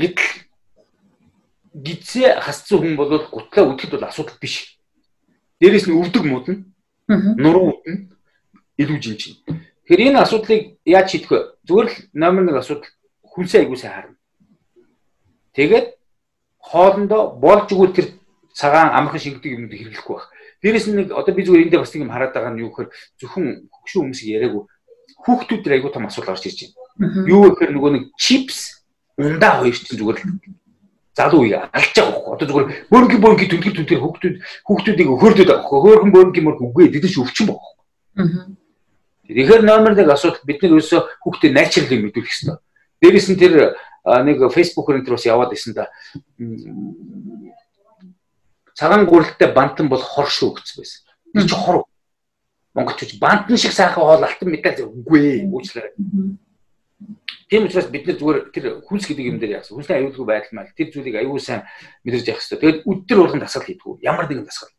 Гэтэл гизээ хасцсан хүн бол гутлаа үдэхэд бол асуудал биш. Дээрээс нь өвдөг модно. Нуруу үднэ. Илүү жинчин. Тэгэхээр энэ асуудлыг яаж шийдэх вэ? Зүгээр л номер 1 асуудал хүнсээ айгуу сайн харна. Тэгээд хоолндоо болж өгвөл тэр цагаан амархан шингэдэг юмнууд хэрэглэхгүй байх. Дээрээс нь нэг одоо би зүгээр эндээ бас нэг юм хараад байгаа нь юу гэхээр зөвхөн хөгшин хүмүүсийг яриаггүй хүүхдүүд дээр айгүй том асуудал гарч ирж байна. Юу гэхээр нөгөө нэг чипс ундаа хоёр чинь зүгээр залуу үе алж байгаа байхгүй. Одоо зүгээр бөөнги бөөнги түнхэр түнхэр хүүхдүүд хүүхдүүдийг хөөрдөд байгаа байхгүй. Хөөрхөн бөөнги мөр үгүй дэдэж өвчин байгаа байхгүй. Тэгэхээр номер 1 асуудал бид нар ерөөсө хүүхдэд найчрал юм мэдүүлэх хэрэгтэй. Дээрээс нь тэр нэг фейсбુક-ын дээр бас яваад исэн да. Цагаан гурилтай бантан бол хор шүү гэсэн байсан. Би ч хор. Монголч бантан шиг сайхан хоол алтан медаль үгүй ээ. Уучлаарай. Тийм учраас бид нар зүгээр тэр хүнс гэдэг юм дээр яасан. Хүнсний аюулгүй байдал мал тэр зүйлийг аюул сайн мэдэрч явах хэрэгтэй. Тэгээд өдөр болгон дасгал хийдгүү. Ямар нэгэн дасгал.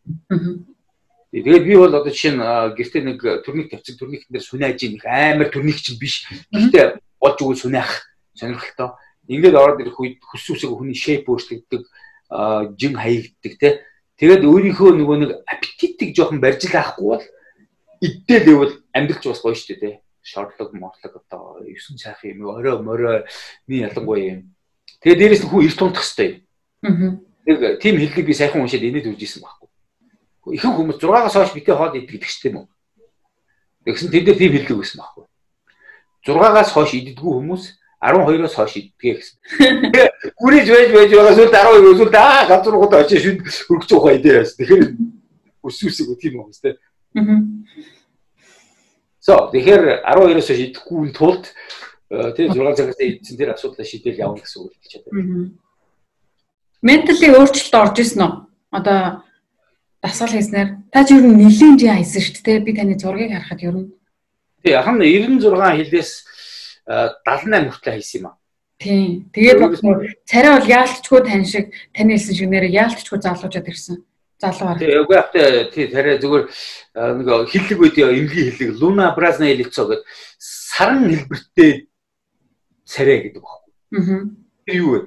Тэгээд би бол одоо жишээ нь гэртээ нэг төрник тавьсан төрникэн дээр сүнэж их амар төрник чинь биш. Гэхдээ болж өгөл сүнэх сонирхолтой. Ингээд ороод ирэх үед хүс үсэг хүний шейп өөрчлөгддөг, жин хаягддаг те. Тэгээд өөрийнхөө нөгөө нэг аппетитийг жоохон барьж авахгүй бол иддэл гэвэл амьдралч бас гоё шүү дээ те шортлог мотлог одоо 9 цайх юм орой морой ми ялангуяа юм. Тэгээ дээрэс нь хүн эрт тунтах хэвээр. Аа. Тийм хэллэг би сайхан уншаад инээд үрж исэн байхгүй. Ихэнх хүмүүс 6-аас хойш битээ хоол идэх гэдэг ч тийм үү. Тэгсэн тэд дээр тийм хэллэг өгсөн байхгүй. 6-аас хойш иддэггүй хүмүүс 12-оос хойш иддэгэ гэсэн. Гүрэж байж байж байгаа сүлд 12 өсөлд аа газар руугаа очиж шүд хөргөж байгаа идээ яасан. Тэгэхээр өс үсэг тийм юм байна. Аа. So тэгэхээр 12-оос шидэхгүй тулд тийм 6 цагаас эдсэн тэр асуудлаа шийдэл явна гэсэн үг хэлж байна. Ментали өөрчлөлт орж исэн үү? Одоо дасгал хийснээр та ч ер нь нэлийн жи хайсан шүү дээ. Би таны зургийг харахад ер нь Тий, яг нь 96 хилээс 78 хүртэл хайсан юм аа. Тийм. Тэгээд царай бол яалтчгүй тань шиг таны хэлсэн шиг нэрээ яалтчгүй залуужаад ирсэн залуугаар. Тэгээ үгүй ахтай тий тариа зүгээр нэг хиллэг үед эмгийн хиллэг Luna Brazna Elixo гэдэг саран хэлбэртэй царай гэдэг багхгүй. Аа. Тэр юу вэ?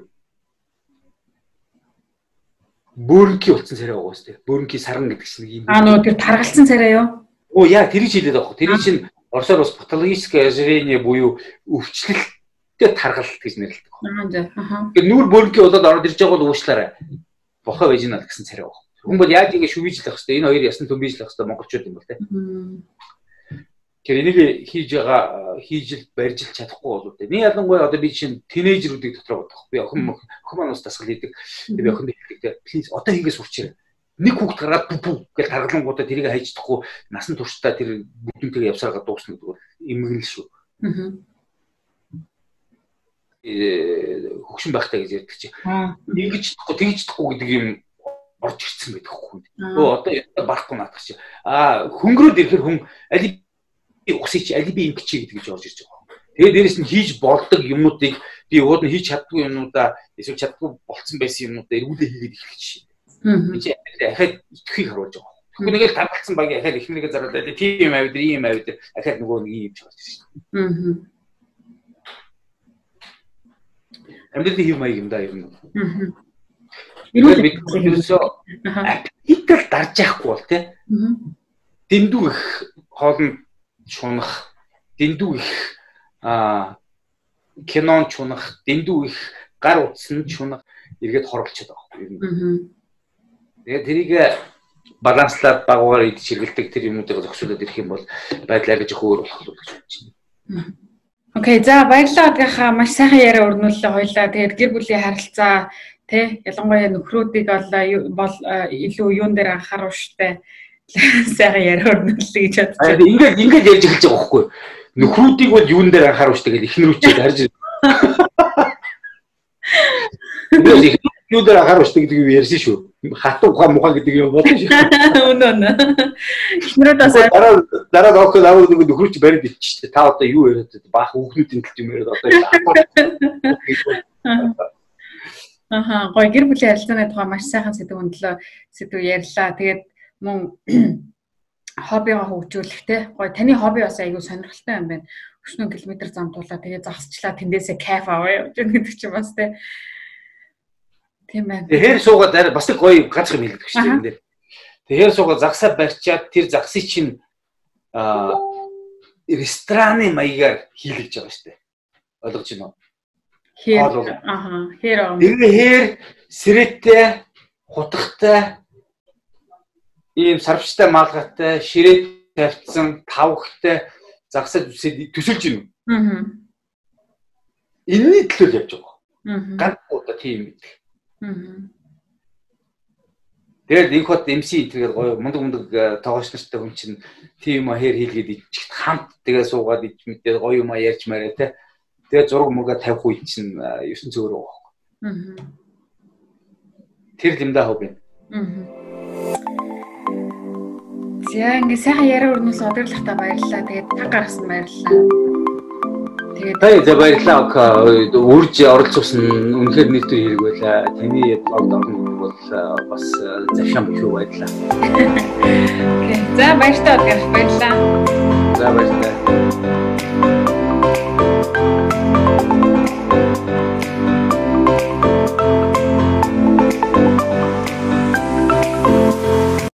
Бөөрнки болсон царай шүү дээ. Бөөрнки саран гэдэг чинь юм. Аа нөө тэр таргалсан царай юу? Оо яа тэрийг хэлээд байгаа. Тэр чинь Оросоор бас патологическое ожирение буюу өвчлөлттэй таргалт гэж нэрлэдэг. Тэгэхээр нүүр бөөрнки болоод ороод ирж байгаа бол уушлаарай. Бохоо вэжинал гэсэн царай байгаа. Хүн бол яаж ингэ шүвийжлэх хэвээр энэ хоёр ясны төмбийжлэх хэвээр монголчууд юм бол тэ. Тэгэхээр энийг хийж байгаа хийж л барьж л чадахгүй болов тэ. Нэг ялангуяа одоо би чинь тинейжрүүдийг дотор бодох. Би охин охин манаас дасгал хийдэг. Би охин хэлдэг тэ. Плиз одоо хийгээ сурчээ. Нэг хүүхд гараад пү гэж таргалангуудаа тэрийг хайждахгүй насан туршдаа тэр бүдэнтэйгээ явсараа дуусна гэдэг бол эмгэнэл шүү. Аа э хөгшин байхтай гэж ярьдаг чи. Нэгж тахгүй тэгж тахгүй гэдэг юм орж ирсэн байдаг хүн. Өө одоо барахгүй наадах чи. Аа хөнгөрөөд ирэхэр хүн али усыч али би ингэчи гэдэг гэж орж ирж байгаа. Тэгээд дээрэс нь хийж болдог юмнуудыг би ууд нь хийж чаддгүй юмнуудаа эсвэл чаддгүй болцсон байсан юмнуудаа эргүүлээ хийгээд эхэлж шин. Би чи ахаад итгэхийг харуулж байгаа. Тэгвэл нэг л тамгалцсан баг ахаад эхнэрээ зараад али тийм авид ийм авид ахаад нөгөө нэг юм ч болж шин. Аа. Амьдралын хэв маяг юм да ер нь. Аа Эрүүл бид ерөөсөө аппетитээр дарж яахгүй бол тий. Дэндүү их хоолнд шунах, дэндүү их а кинон чунах, дэндүү их гар утсан чунах эргээд хорголцоод байгаа юм. Тэгээд тэрийг баланслаад багуугаар идэж хэргэлдэг тэр юмнуудыг зохицуулаад ирэх юм бол байдлаа гэж өөр болох л гэж бодож байна. Окей, за баярлалаа гадгийнхаа маш сайхан яриа өрнүүллээ хоёлаа. Тэгээд гэр бүлийн харилцаа Тэ ялангуяа нөхрүүдийг бол илүү юун дээр анхаарах штэ сайхан яриа өрнүүлээ гэж бодчих. Ингээд ингээд ярьж эхэлж байгаа байхгүй. Нөхрүүдийг бол юун дээр анхаарах штэ гэж ихнэрүүчээд харж юу дээр анхаарах штэ гэдэг юу ярьсан шүү. Хатуу ухаан мухаа гэдэг юм бодсон шүү. Үнэ үнэ. Ихнэрүүд бас дараа дараа дооход аваад нэг нөхрүүч бариад иччихтэй. Та одоо юу яриад баах хүүхнүүдийн төлж юм яриад одоо Аха гоё гэр бүлийн харилцааны тухай маш сайхан сэдв өндлөө сэдв ярьлаа. Тэгээд мөн хоббигоо хөгжүүлэх те гоё таны хобби бас айгүй сонирхолтой юм байна. Өчнөө километр замтуулаа тэгээд засчлаа тэндээсээ кайф аваа явж байгаа гэдэг чинь бас те. Тийм байна. Тэгэхээр суугаад бас нэг гоё гац юм хэлдэг шүү дээ энэ дээр. Тэгэхээр суугаад загсаа барьчаад тэр загсыг чинь аа рестораны маягаар хийлгэж байгаа шүү дээ. Ойлгож байна уу? Хээр аха хээр аа. Тэгээ хээр сэрэттэй, хутгатай ийм сарвчтай маалгатай, ширээ тавьсан, тавхтай загсаад үсээд төсөлж юм. Аа. Энэний төлөө явж байгаа. Аа. Ганц удаа тийм мэдээ. Тэгээд энэ хот MC тэгээд гоё мундаг мундаг э, тоогооч нартай хүн чинь тийм хээр хийлгээд иччихт хамт тэгээ суугаад ич мэдээ гоё юм а ярьж мараа те Тэгээ зураг мурга тавих үе чинь 9 цөөрөө байгаа. Аа. Тэр лимдаа хов юм. Аа. За ингээ сайхан яриа өрнөөс одорлохтаа баярлалаа. Тэгээд та гаргасан баярлалаа. Тэгээд за баярлалаа. Үрж оролцуулсан үнэхээр нийтээр хэрэг байлаа. Таны блогд орно бол бас завшаан биш үү баярлалаа. Окей. За баярлалаа. Баярлалаа. За баярлалаа.